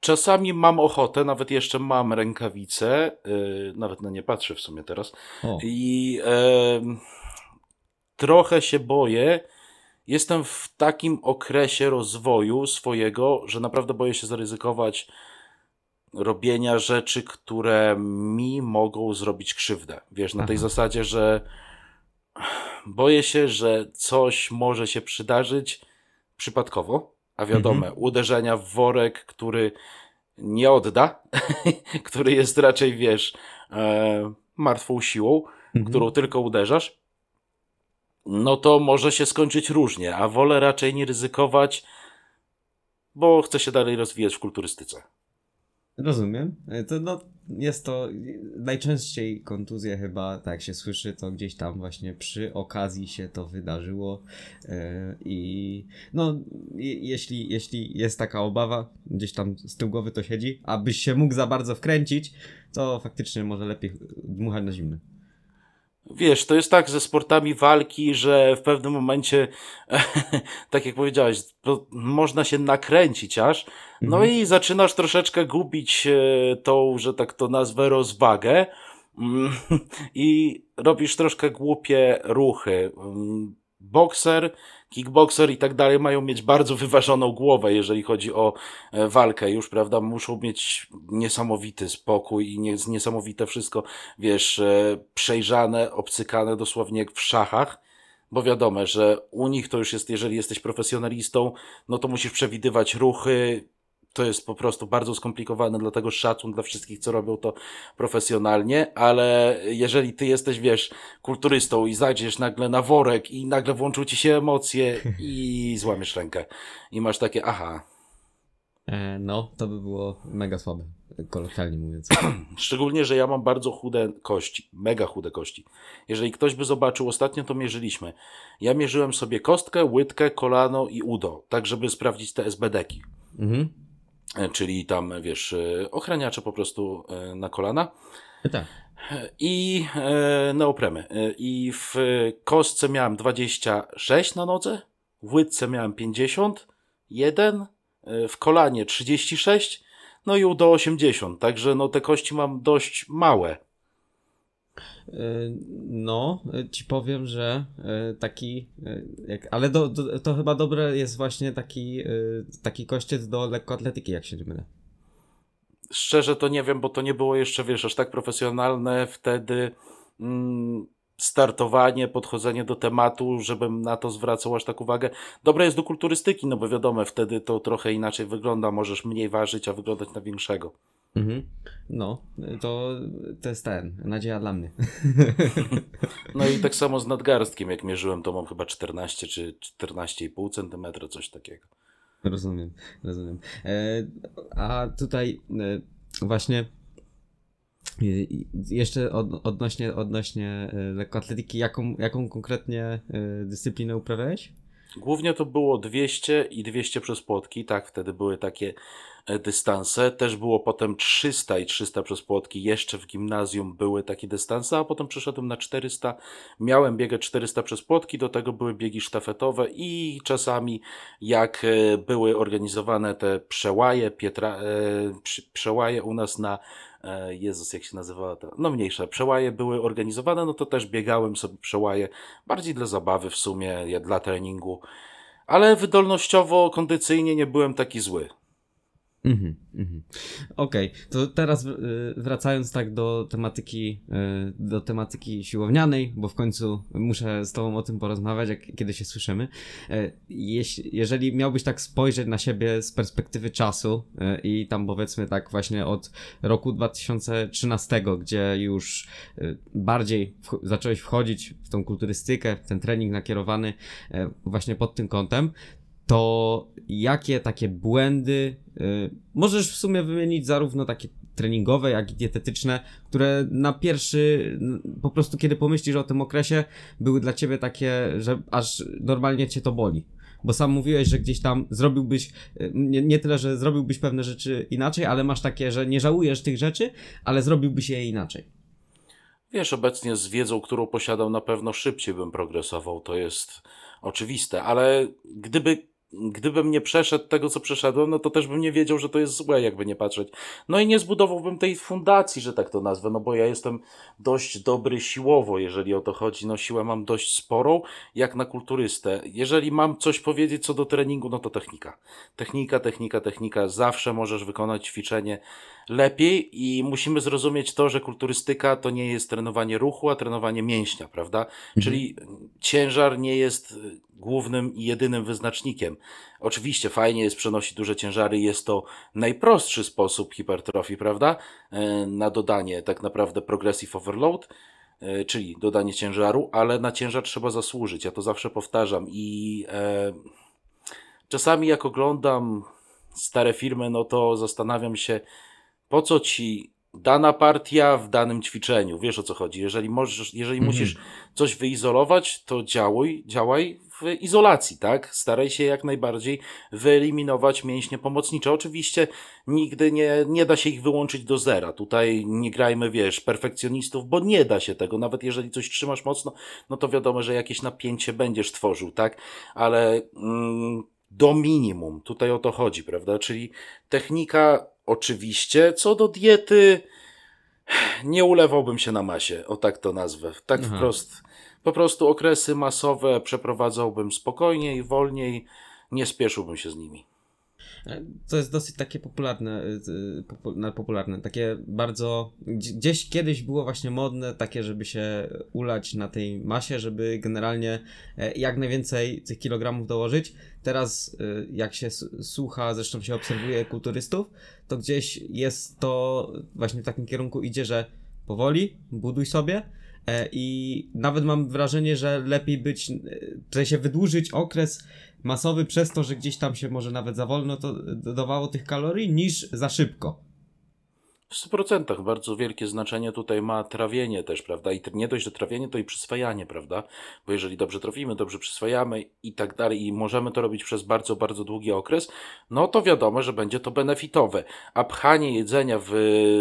Czasami mam ochotę, nawet jeszcze mam rękawice, yy, nawet na nie patrzę w sumie teraz. O. I yy, trochę się boję. Jestem w takim okresie rozwoju swojego, że naprawdę boję się zaryzykować robienia rzeczy, które mi mogą zrobić krzywdę. Wiesz, na tej Aha. zasadzie, że boję się, że coś może się przydarzyć przypadkowo, a wiadomo, mhm. uderzenia w worek, który nie odda, <laughs> który jest raczej, wiesz, e, martwą siłą, mhm. którą tylko uderzasz, no to może się skończyć różnie, a wolę raczej nie ryzykować, bo chcę się dalej rozwijać w kulturystyce. Rozumiem. E, to no, jest to najczęściej kontuzja chyba, tak jak się słyszy, to gdzieś tam właśnie przy okazji się to wydarzyło yy, i no, jeśli, jeśli jest taka obawa, gdzieś tam z tyłu głowy to siedzi, abyś się mógł za bardzo wkręcić, to faktycznie może lepiej dmuchać na zimne. Wiesz, to jest tak ze sportami walki, że w pewnym momencie, <laughs> tak jak powiedziałeś, można się nakręcić aż, no mhm. i zaczynasz troszeczkę gubić e, tą, że tak to nazwę, rozwagę mm, <laughs> i robisz troszkę głupie ruchy. Bokser, kickboxer i tak dalej mają mieć bardzo wyważoną głowę, jeżeli chodzi o e, walkę już, prawda? Muszą mieć niesamowity spokój i niesamowite wszystko, wiesz, e, przejrzane, obcykane dosłownie jak w szachach. Bo wiadomo, że u nich to już jest, jeżeli jesteś profesjonalistą, no to musisz przewidywać ruchy, to jest po prostu bardzo skomplikowane, dlatego szacun dla wszystkich, co robią to profesjonalnie, ale jeżeli ty jesteś, wiesz, kulturystą i zajdziesz nagle na worek i nagle włączą ci się emocje <laughs> i złamiesz rękę i masz takie, aha, E, no, to by było mega słabe, kolokwialnie mówiąc. <clears throat> Szczególnie, że ja mam bardzo chude kości, mega chude kości. Jeżeli ktoś by zobaczył, ostatnio to mierzyliśmy. Ja mierzyłem sobie kostkę, łydkę, kolano i udo, tak żeby sprawdzić te SBD-ki. Mhm. E, Czyli tam, wiesz, e, ochraniacze po prostu e, na kolana. Tak. I neopremy. I w kostce miałem 26 na nodze, w łydce miałem 51, e, w kolanie 36, no i do 80. Także no te kości mam dość małe. E, No, ci powiem, że e, taki, e, jak, ale do, do, to chyba dobre jest właśnie taki, taki kościec do lekkoatletyki, jak się nie mylę. Szczerze to nie wiem, bo to nie było jeszcze, wiesz, aż tak profesjonalne wtedy mm, startowanie, podchodzenie do tematu, żebym na to zwracał aż tak uwagę. Dobre jest do kulturystyki, no bo wiadomo, wtedy to trochę inaczej wygląda, możesz mniej ważyć, a wyglądać na większego. Mhm. No, to, to jest ten, nadzieja dla mnie. <laughs> No i tak samo z nadgarstkiem, jak mierzyłem, to mam chyba 14 czy 14,5 cm, coś takiego. Rozumiem, rozumiem. E, a tutaj e, właśnie jeszcze od, odnośnie, odnośnie e, lekkoatletyki, jaką, jaką konkretnie e, dyscyplinę uprawiałeś? Głównie to było 200 i 200 przez płotki, tak, wtedy były takie dystanse. Też było potem 300 i 300 przez płotki. Jeszcze w gimnazjum były takie dystanse, a potem przeszedłem na 400. Miałem biegać 400 przez płotki, do tego były biegi sztafetowe i czasami jak e, były organizowane te przełaje, Pietra, e, przełaje u nas na e, Jezus, jak się nazywała to? No mniejsze, przełaje były organizowane, no to też biegałem sobie przełaje, bardziej dla zabawy w sumie, dla treningu, ale wydolnościowo, kondycyjnie nie byłem taki zły. Mhm, mhm. Okej, to teraz y, wracając tak do tematyki, y, do tematyki siłownianej, bo w końcu muszę z tobą o tym porozmawiać, jak kiedy się słyszymy. E, Jeśli, jeżeli miałbyś tak spojrzeć na siebie z perspektywy czasu y, i tam powiedzmy tak właśnie od roku 2013, gdzie już y, bardziej wch- zacząłeś wchodzić w tą kulturystykę, w ten trening nakierowany e, właśnie pod tym kątem, to jakie takie błędy y, możesz w sumie wymienić zarówno takie treningowe, jak i dietetyczne, które na pierwszy, po prostu kiedy pomyślisz o tym okresie, były dla ciebie takie, że aż normalnie cię to boli. Bo sam mówiłeś, że gdzieś tam zrobiłbyś, y, nie, nie tyle, że zrobiłbyś pewne rzeczy inaczej, ale masz takie, że nie żałujesz tych rzeczy, ale zrobiłbyś je inaczej. Wiesz, obecnie z wiedzą, którą posiadał, na pewno szybciej bym progresował, to jest oczywiste, ale gdyby, gdybym nie przeszedł tego, co przeszedłem, no to też bym nie wiedział, że to jest złe, jakby nie patrzeć. No i nie zbudowałbym tej fundacji, że tak to nazwę, no bo ja jestem dość dobry siłowo, jeżeli o to chodzi. No siłę mam dość sporą, jak na kulturystę. Jeżeli mam coś powiedzieć co do treningu, no to technika. Technika, technika, technika. Zawsze możesz wykonać ćwiczenie lepiej i musimy zrozumieć to, że kulturystyka to nie jest trenowanie ruchu, a trenowanie mięśnia, prawda? Czyli ciężar nie jest głównym i jedynym wyznacznikiem. Oczywiście fajnie jest przenosić duże ciężary, jest to najprostszy sposób hipertrofii, prawda? E, Na dodanie tak naprawdę progressive overload, e, czyli dodanie ciężaru, ale na ciężar trzeba zasłużyć. Ja to zawsze powtarzam i e, czasami jak oglądam stare filmy, no to zastanawiam się, po co ci dana partia w danym ćwiczeniu. Wiesz o co chodzi. Jeżeli możesz, jeżeli Mhm. musisz coś wyizolować, to działuj, działaj w izolacji, tak? Staraj się jak najbardziej wyeliminować mięśnie pomocnicze. Oczywiście nigdy nie, nie da się ich wyłączyć do zera. Tutaj nie grajmy, wiesz, perfekcjonistów, bo nie da się tego. Nawet jeżeli coś trzymasz mocno, no to wiadomo, że jakieś napięcie będziesz tworzył, tak? Ale mm, do minimum. Tutaj o to chodzi, prawda? Czyli technika oczywiście. Co do diety, nie ulewałbym się na masie, o tak to nazwę. Tak Aha. wprost. Po prostu okresy masowe przeprowadzałbym spokojniej, wolniej, nie spieszyłbym się z nimi. E, To jest dosyć takie popularne, popu- no, popularne, takie bardzo, gdzie- gdzieś kiedyś było właśnie modne, takie, żeby się ulać na tej masie, żeby generalnie e, jak najwięcej tych kilogramów dołożyć. Teraz, jak się słucha, zresztą się obserwuje kulturystów, to gdzieś jest to właśnie w takim kierunku idzie, że powoli, buduj sobie. e, I nawet mam wrażenie, że lepiej być, e, w sensie wydłużyć okres masowy przez to, że gdzieś tam się może nawet za wolno to dodawało tych kalorii, niż za szybko. W 100% bardzo wielkie znaczenie tutaj ma trawienie też, prawda? I nie dość, że trawienie, to i przyswajanie, prawda? Bo jeżeli dobrze trafimy, dobrze przyswajamy i tak dalej, i możemy to robić przez bardzo, bardzo długi okres, no to wiadomo, że będzie to benefitowe. A pchanie jedzenia w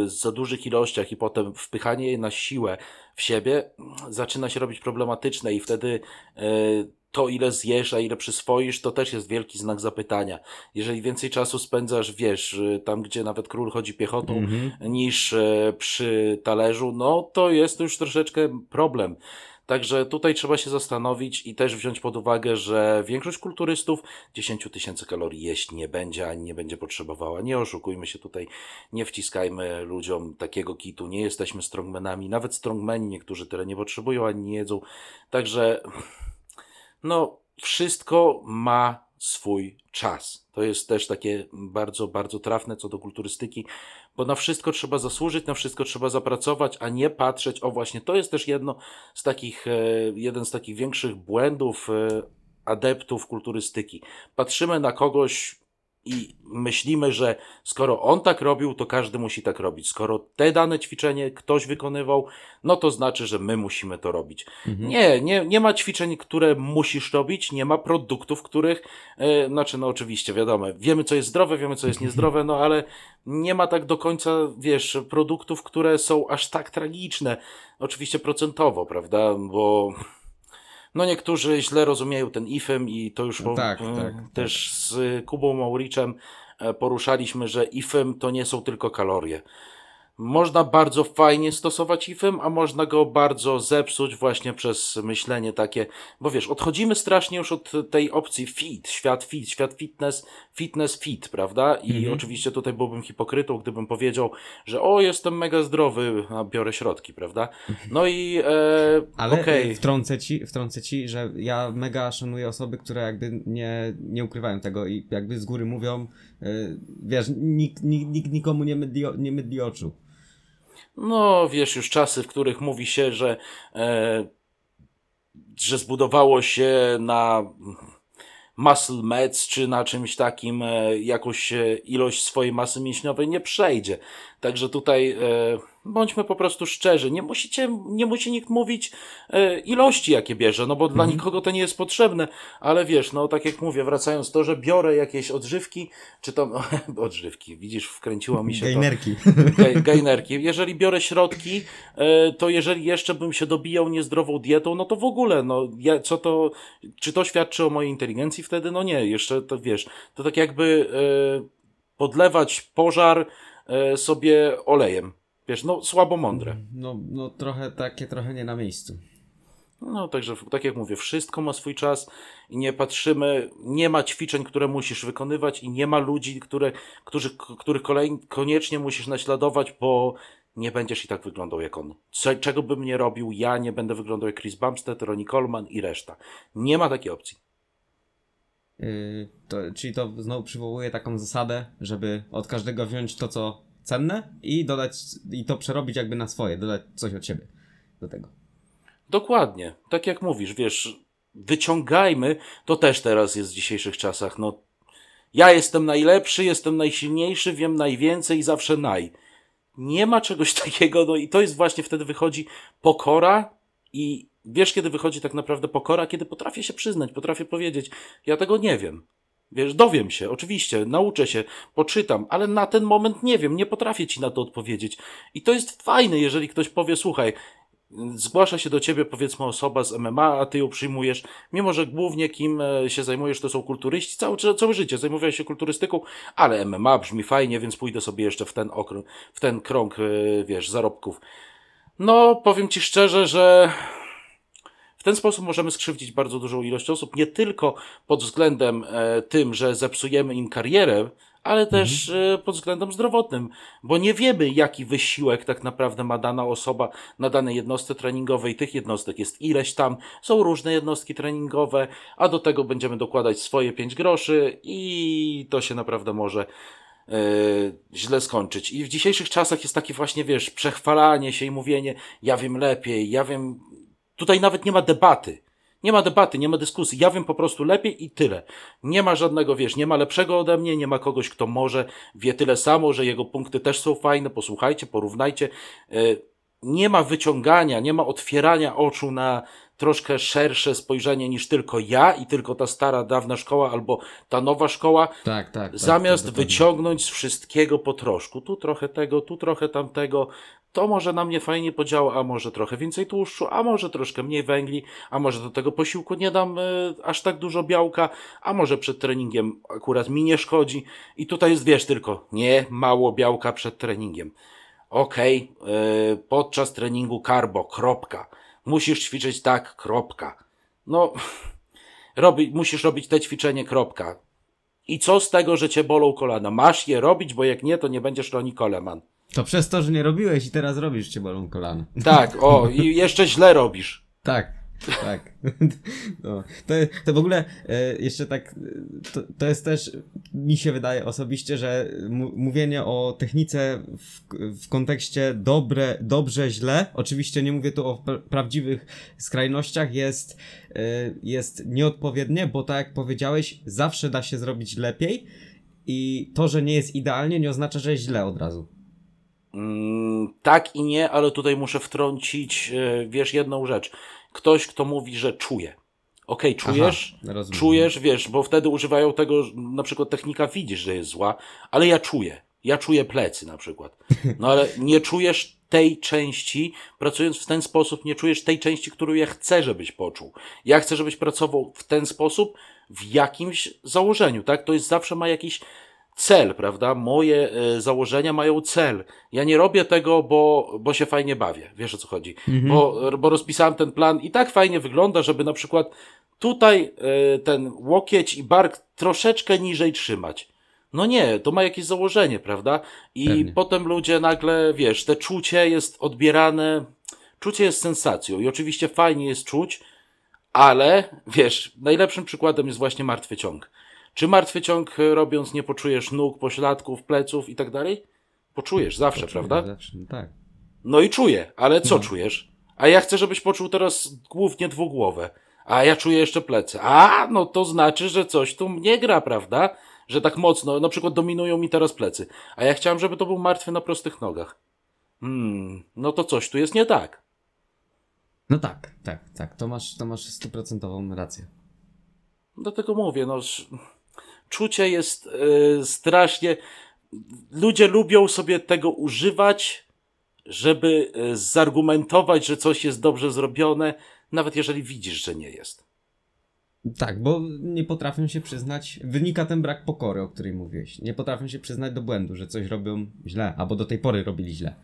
za dużych ilościach i potem wpychanie je na siłę w siebie zaczyna się robić problematyczne i wtedy. Yy, to, ile zjesz, a ile przyswoisz, to też jest wielki znak zapytania. Jeżeli więcej czasu spędzasz, wiesz, y, tam gdzie nawet król chodzi piechotą, mm -hmm. niż e, przy talerzu, no to jest już troszeczkę problem. Także tutaj trzeba się zastanowić i też wziąć pod uwagę, że większość kulturystów 10 tysięcy kalorii jeść nie będzie, ani nie będzie potrzebowała. Nie oszukujmy się tutaj, nie wciskajmy ludziom takiego kitu, nie jesteśmy strongmenami, nawet strongmeni niektórzy tyle nie potrzebują, ani nie jedzą. Także no, wszystko ma swój czas. To jest też takie bardzo, bardzo trafne co do kulturystyki, bo na wszystko trzeba zasłużyć, na wszystko trzeba zapracować, a nie patrzeć. O, właśnie, to jest też jedno z takich, e, jeden z takich większych błędów e, adeptów kulturystyki. Patrzymy na kogoś, i myślimy, że skoro on tak robił, to każdy musi tak robić. Skoro te dane ćwiczenie ktoś wykonywał, no to znaczy, że my musimy to robić. Mhm. Nie, nie, nie ma ćwiczeń, które musisz robić, nie ma produktów, których, yy, znaczy, no oczywiście, wiadomo, wiemy, co jest zdrowe, wiemy, co jest <laughs> niezdrowe, no ale nie ma tak do końca, wiesz, produktów, które są aż tak tragiczne. Oczywiście procentowo, prawda, bo no niektórzy źle rozumieją ten IFEM i to już no tak, tak, tak, też z Kubą Mauriczem e, poruszaliśmy, że IFEM to nie są tylko kalorie. Można bardzo fajnie stosować IFEM, a można go bardzo zepsuć właśnie przez myślenie takie, bo wiesz, odchodzimy strasznie już od tej opcji fit, świat fit, świat fitness, fitness fit, prawda? I mhm. oczywiście tutaj byłbym hipokrytą, gdybym powiedział, że o, jestem mega zdrowy, a biorę środki, prawda? No i e, Ale okay. wtrącę, ci, wtrącę ci, że ja mega szanuję osoby, które jakby nie, nie ukrywają tego i jakby z góry mówią, e, wiesz, nikt, nikt nikomu nie mydli, nie mydli oczu. No, wiesz, już czasy, w których mówi się, że, e, że zbudowało się na muscle meds, czy na czymś takim e, jakąś e, ilość swojej masy mięśniowej nie przejdzie. Także tutaj e, bądźmy po prostu szczerzy. Nie musicie, nie musi nikt mówić e, ilości, jakie bierze, no bo dla mhm. nikogo to nie jest potrzebne, ale wiesz, no tak jak mówię, wracając to, że biorę jakieś odżywki, czy tam <laughs> odżywki, widzisz, wkręciło mi się gainerki. to. Gainerki. Jeżeli biorę środki, e, to jeżeli jeszcze bym się dobijał niezdrową dietą, no to w ogóle, no ja, co to, czy to świadczy o mojej inteligencji wtedy? No nie, jeszcze to wiesz, to tak jakby e, podlewać pożar e, sobie olejem. Wiesz, no słabo mądre. No, no trochę takie, trochę nie na miejscu. No, także tak jak mówię, wszystko ma swój czas i nie patrzymy, nie ma ćwiczeń, które musisz wykonywać i nie ma ludzi, które, którzy, których kolej, koniecznie musisz naśladować, bo nie będziesz i tak wyglądał jak on. Czego bym nie robił, ja nie będę wyglądał jak Chris Bumstead, Ronnie Coleman i reszta. Nie ma takiej opcji. Yy, to, czyli to znowu przywołuje taką zasadę, żeby od każdego wziąć to, co cenne i dodać, i to przerobić jakby na swoje, dodać coś od siebie do tego. Dokładnie. Tak jak mówisz, wiesz, wyciągajmy, to też teraz jest w dzisiejszych czasach, no ja jestem najlepszy, jestem najsilniejszy, wiem najwięcej zawsze naj. Nie ma czegoś <laughs> takiego, no i to jest właśnie wtedy wychodzi pokora i wiesz, kiedy wychodzi tak naprawdę pokora, kiedy potrafię się przyznać, potrafię powiedzieć, ja tego nie wiem. Wiesz, dowiem się, oczywiście, nauczę się, poczytam, ale na ten moment nie wiem, nie potrafię ci na to odpowiedzieć. I to jest fajne, jeżeli ktoś powie, słuchaj, zgłasza się do ciebie powiedzmy osoba z MMA, a ty ją przyjmujesz, mimo że głównie kim e, się zajmujesz to są kulturyści, całe, całe życie zajmowałeś się kulturystyką, ale MMA brzmi fajnie, więc pójdę sobie jeszcze w ten okrąg, w ten krąg, e, wiesz, zarobków. No, powiem ci szczerze, że w ten sposób możemy skrzywdzić bardzo dużą ilość osób, nie tylko pod względem e, tym, że zepsujemy im karierę, ale też mhm. e, pod względem zdrowotnym, bo nie wiemy, jaki wysiłek tak naprawdę ma dana osoba na danej jednostce treningowej. Tych jednostek jest ileś tam, są różne jednostki treningowe, a do tego będziemy dokładać swoje 5 groszy i to się naprawdę może Yy, źle skończyć. I w dzisiejszych czasach jest takie właśnie, wiesz, przechwalanie się i mówienie, ja wiem lepiej, ja wiem Tutaj nawet nie ma debaty. Nie ma debaty, nie ma dyskusji. Ja wiem po prostu lepiej i tyle. Nie ma żadnego, wiesz, nie ma lepszego ode mnie, nie ma kogoś, kto może wie tyle samo, że jego punkty też są fajne. Posłuchajcie, porównajcie. Y, nie ma wyciągania, nie ma otwierania oczu na troszkę szersze spojrzenie niż tylko ja i tylko ta stara, dawna szkoła albo ta nowa szkoła. Tak, tak. tak zamiast tak, wyciągnąć z wszystkiego po troszku. Tu trochę tego, tu trochę tamtego. To może na mnie fajnie podziała, a może trochę więcej tłuszczu, a może troszkę mniej węgli, a może do tego posiłku nie dam y, aż tak dużo białka, a może przed treningiem akurat mi nie szkodzi. I tutaj jest, wiesz, tylko nie mało białka przed treningiem. Yy, podczas treningu karbo, kropka musisz ćwiczyć tak, kropka. No, <laughs> robi, musisz robić te ćwiczenie, kropka. I co z tego, że cię bolą kolana? Masz je robić, bo jak nie, to nie będziesz Ronnie Coleman. To przez to, że nie robiłeś i teraz robisz, cię bolą kolana. Tak, o, i <laughs> jeszcze źle robisz. Tak. Tak. <laughs> No. To, to w ogóle e, jeszcze tak, to, to jest też, mi się wydaje osobiście, że mówienie o technice w, w kontekście dobre, dobrze, źle, oczywiście nie mówię tu o prawdziwych skrajnościach, jest, e, jest nieodpowiednie, bo tak jak powiedziałeś, zawsze da się zrobić lepiej i to, że nie jest idealnie, nie oznacza, że jest źle od razu. Mm, tak i nie, ale tutaj muszę wtrącić, e, wiesz, jedną rzecz ktoś, kto mówi, że czuje. Okej, okay, czujesz, Aha, czujesz, wiesz, bo wtedy używają tego, na przykład technika widzisz, że jest zła, ale ja czuję. Ja czuję plecy na przykład. No ale nie czujesz tej części, pracując w ten sposób, nie czujesz tej części, którą ja chcę, żebyś poczuł. Ja chcę, żebyś pracował w ten sposób, w jakimś założeniu, tak? To jest zawsze ma jakiś cel, prawda? Moje y, założenia mają cel. Ja nie robię tego, bo, bo się fajnie bawię. Wiesz o co chodzi? Mhm. Bo, bo rozpisałem ten plan i tak fajnie wygląda, żeby na przykład tutaj y, ten łokieć i bark troszeczkę niżej trzymać. No nie, to ma jakieś założenie, prawda? I Pewnie. potem ludzie nagle, wiesz, te czucie jest odbierane, czucie jest sensacją i oczywiście fajnie jest czuć, ale wiesz, najlepszym przykładem jest właśnie martwy ciąg. Czy martwy ciąg e, robiąc nie poczujesz nóg, pośladków, pleców i tak dalej? Poczujesz zawsze, Poczuję, prawda? Zawsze, no tak. No i czuję, ale co no. czujesz? A ja chcę, żebyś poczuł teraz głównie dwugłowę. A ja czuję jeszcze plecy. A, no to znaczy, że coś tu nie gra, prawda? Że tak mocno, na przykład dominują mi teraz plecy. A ja chciałem, żeby to był martwy na prostych nogach. Hmm, no to coś tu jest nie tak. No tak, tak, tak. To masz, to masz stuprocentową rację. Dlatego mówię, no czucie jest y, strasznie. Ludzie lubią sobie tego używać, żeby y, zargumentować, że coś jest dobrze zrobione, nawet jeżeli widzisz, że nie jest. Tak, bo nie potrafią się przyznać, wynika ten brak pokory, o której mówiłeś. Nie potrafią się przyznać do błędu, że coś robią źle, albo do tej pory robili źle.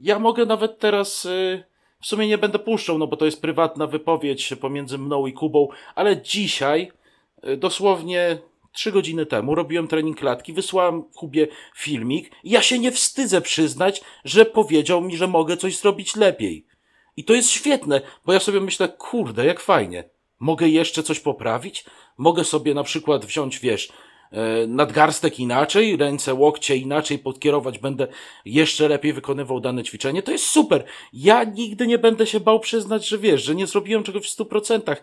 Ja mogę nawet teraz, y, w sumie nie będę puszczał, no bo to jest prywatna wypowiedź pomiędzy mną i Kubą, ale dzisiaj, dosłownie trzy godziny temu robiłem trening klatki, wysłałem Kubie filmik ja się nie wstydzę przyznać, że powiedział mi, że mogę coś zrobić lepiej. I to jest świetne, bo ja sobie myślę, kurde, jak fajnie. Mogę jeszcze coś poprawić? Mogę sobie na przykład wziąć, wiesz, e, nadgarstek inaczej, ręce, łokcie inaczej podkierować, będę jeszcze lepiej wykonywał dane ćwiczenie. To jest super. Ja nigdy nie będę się bał przyznać, że wiesz, że nie zrobiłem czegoś w stu procentach.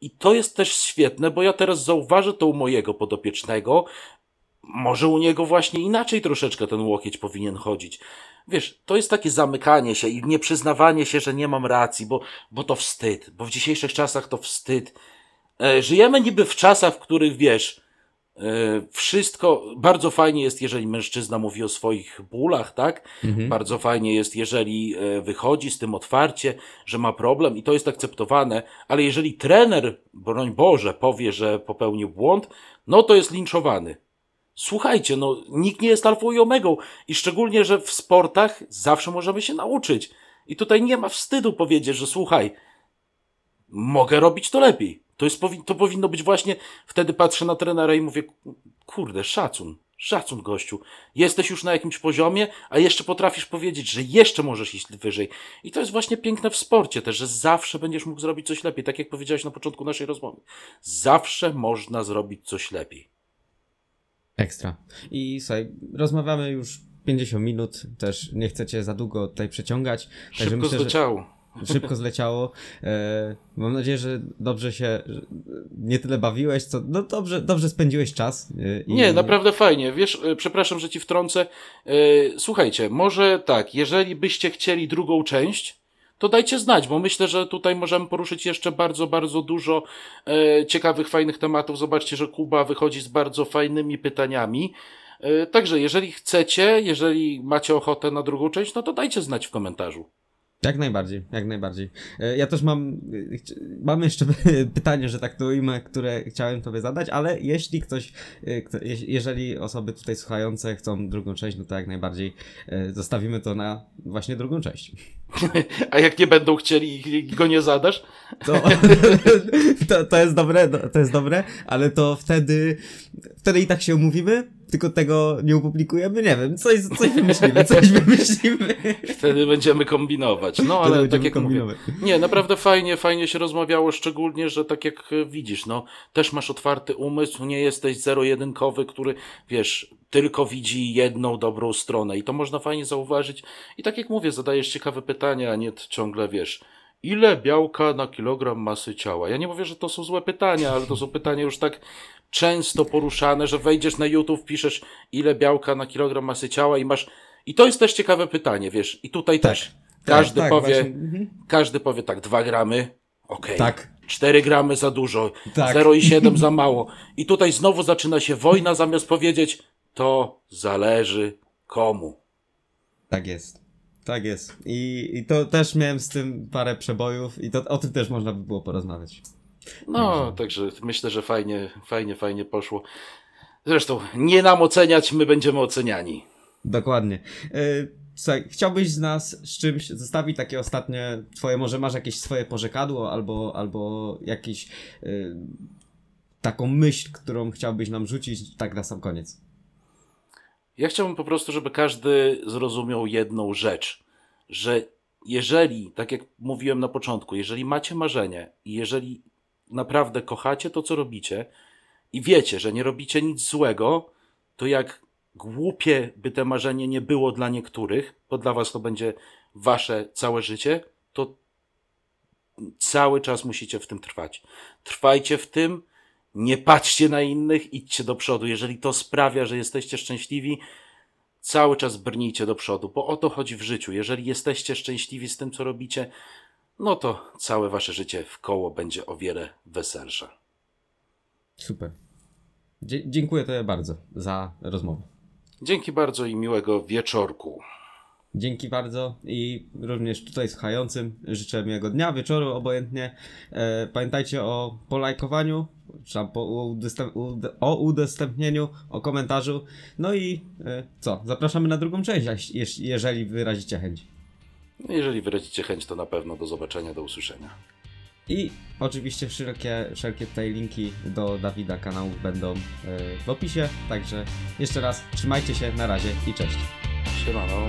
I to jest też świetne, bo ja teraz zauważę to u mojego podopiecznego. Może u niego właśnie inaczej troszeczkę ten łokieć powinien chodzić. Wiesz, to jest takie zamykanie się i nieprzyznawanie się, że nie mam racji, bo, bo to wstyd, bo w dzisiejszych czasach to wstyd. E, żyjemy niby w czasach, w których wiesz, wszystko bardzo fajnie jest, jeżeli mężczyzna mówi o swoich bólach, tak? Mhm. Bardzo fajnie jest, jeżeli e, wychodzi z tym otwarcie, że ma problem i to jest akceptowane, ale jeżeli trener, broń Boże, powie, że popełnił błąd, no to jest linczowany. Słuchajcie, no nikt nie jest alfą i omegą i szczególnie, że w sportach zawsze możemy się nauczyć. I tutaj nie ma wstydu powiedzieć, że słuchaj, mogę robić to lepiej. To, jest, to powinno być właśnie, wtedy patrzę na trenera i mówię, kurde, szacun, szacun gościu. Jesteś już na jakimś poziomie, a jeszcze potrafisz powiedzieć, że jeszcze możesz iść wyżej. I to jest właśnie piękne w sporcie też, że zawsze będziesz mógł zrobić coś lepiej, tak jak powiedziałeś na początku naszej rozmowy. Zawsze można zrobić coś lepiej. Ekstra. I słuchaj, rozmawiamy już 50 minut, też nie chcecie za długo tutaj przeciągać. Szybko myślę, że... szybko zleciało. E, mam nadzieję, że dobrze się nie tyle bawiłeś, co no dobrze, dobrze spędziłeś czas. e, i- Nie, naprawdę fajnie. Wiesz, e, przepraszam, że ci wtrącę. E, Słuchajcie, może tak, jeżeli byście chcieli drugą część, to dajcie znać, bo myślę, że tutaj możemy poruszyć jeszcze bardzo, bardzo dużo e, ciekawych, fajnych tematów. Zobaczcie, że Kuba wychodzi z bardzo fajnymi pytaniami. E, Także jeżeli chcecie, jeżeli macie ochotę na drugą część, no to dajcie znać w komentarzu. Jak najbardziej, jak najbardziej. E, Ja też mam, e, mam jeszcze <laughs> pytanie, że tak to ujmę, które chciałem tobie zadać, ale jeśli ktoś, e, jeżeli osoby tutaj słuchające chcą drugą część, no to jak najbardziej zostawimy to na właśnie drugą część. <laughs> A jak nie będą chcieli i go nie zadasz, To, <laughs> to, to jest dobre, to jest dobre, ale to wtedy, wtedy i tak się umówimy, tylko tego nie opublikujemy, nie wiem, coś, coś wymyślimy, coś wymyślimy. wtedy będziemy kombinować. No ale Wtedy tak jak mówię. Nie, naprawdę fajnie, fajnie się rozmawiało, szczególnie, że tak jak widzisz, no, też masz otwarty umysł, nie jesteś zero-jedynkowy, który, wiesz, tylko widzi jedną dobrą stronę i to można fajnie zauważyć. I tak jak mówię, zadajesz ciekawe pytania, a nie ciągle, wiesz, ile białka na kilogram masy ciała? Ja nie mówię, że to są złe pytania, ale to są pytania już tak często poruszane, że wejdziesz na YouTube, piszesz ile białka na kilogram masy ciała i masz... I to jest też ciekawe pytanie, wiesz, i tutaj Tak. też. Każdy tak, powie, mhm. każdy powie tak, 2 gramy, okej. Tak. 4 gramy za dużo, Tak. 0,7 <laughs> za mało. I tutaj znowu zaczyna się wojna, zamiast powiedzieć, to zależy komu. Tak jest. Tak jest. I, I to też miałem z tym parę przebojów i to, o tym też można by było porozmawiać. No, także myślę, że fajnie, fajnie, fajnie poszło. Zresztą, nie nam oceniać, my będziemy oceniani. Dokładnie. Yy, Słuchaj, chciałbyś z nas z czymś zostawić takie ostatnie twoje, może masz jakieś swoje pożekadło albo, albo jakiś yy, taką myśl, którą chciałbyś nam rzucić tak na sam koniec. Ja chciałbym po prostu, żeby każdy zrozumiał jedną rzecz, że jeżeli, tak jak mówiłem na początku, jeżeli macie marzenie i jeżeli naprawdę kochacie to, co robicie i wiecie, że nie robicie nic złego, to jak głupie by te marzenie nie było dla niektórych, bo dla was to będzie wasze całe życie, to cały czas musicie w tym trwać. Trwajcie w tym, nie patrzcie na innych, idźcie do przodu. Jeżeli to sprawia, że jesteście szczęśliwi, cały czas brnijcie do przodu, bo o to chodzi w życiu. Jeżeli jesteście szczęśliwi z tym, co robicie, no to całe wasze życie w koło będzie o wiele weselsze. Super. Dzie- dziękuję tobie bardzo za rozmowę. Dzięki bardzo i miłego wieczorku. Dzięki bardzo i również tutaj słuchającym życzę miłego dnia, wieczoru, obojętnie. E, pamiętajcie o polajkowaniu, czy udostęp- o udostępnieniu, o komentarzu. No i e, co? Zapraszamy na drugą część, jeżeli wyrazicie chęć. No, Jeżeli wyrazicie chęć, to na pewno do zobaczenia, do usłyszenia. I oczywiście wszelkie, wszelkie tutaj linki do Dawida kanałów będą e, w opisie. Także jeszcze raz trzymajcie się, na razie i cześć. Siemano.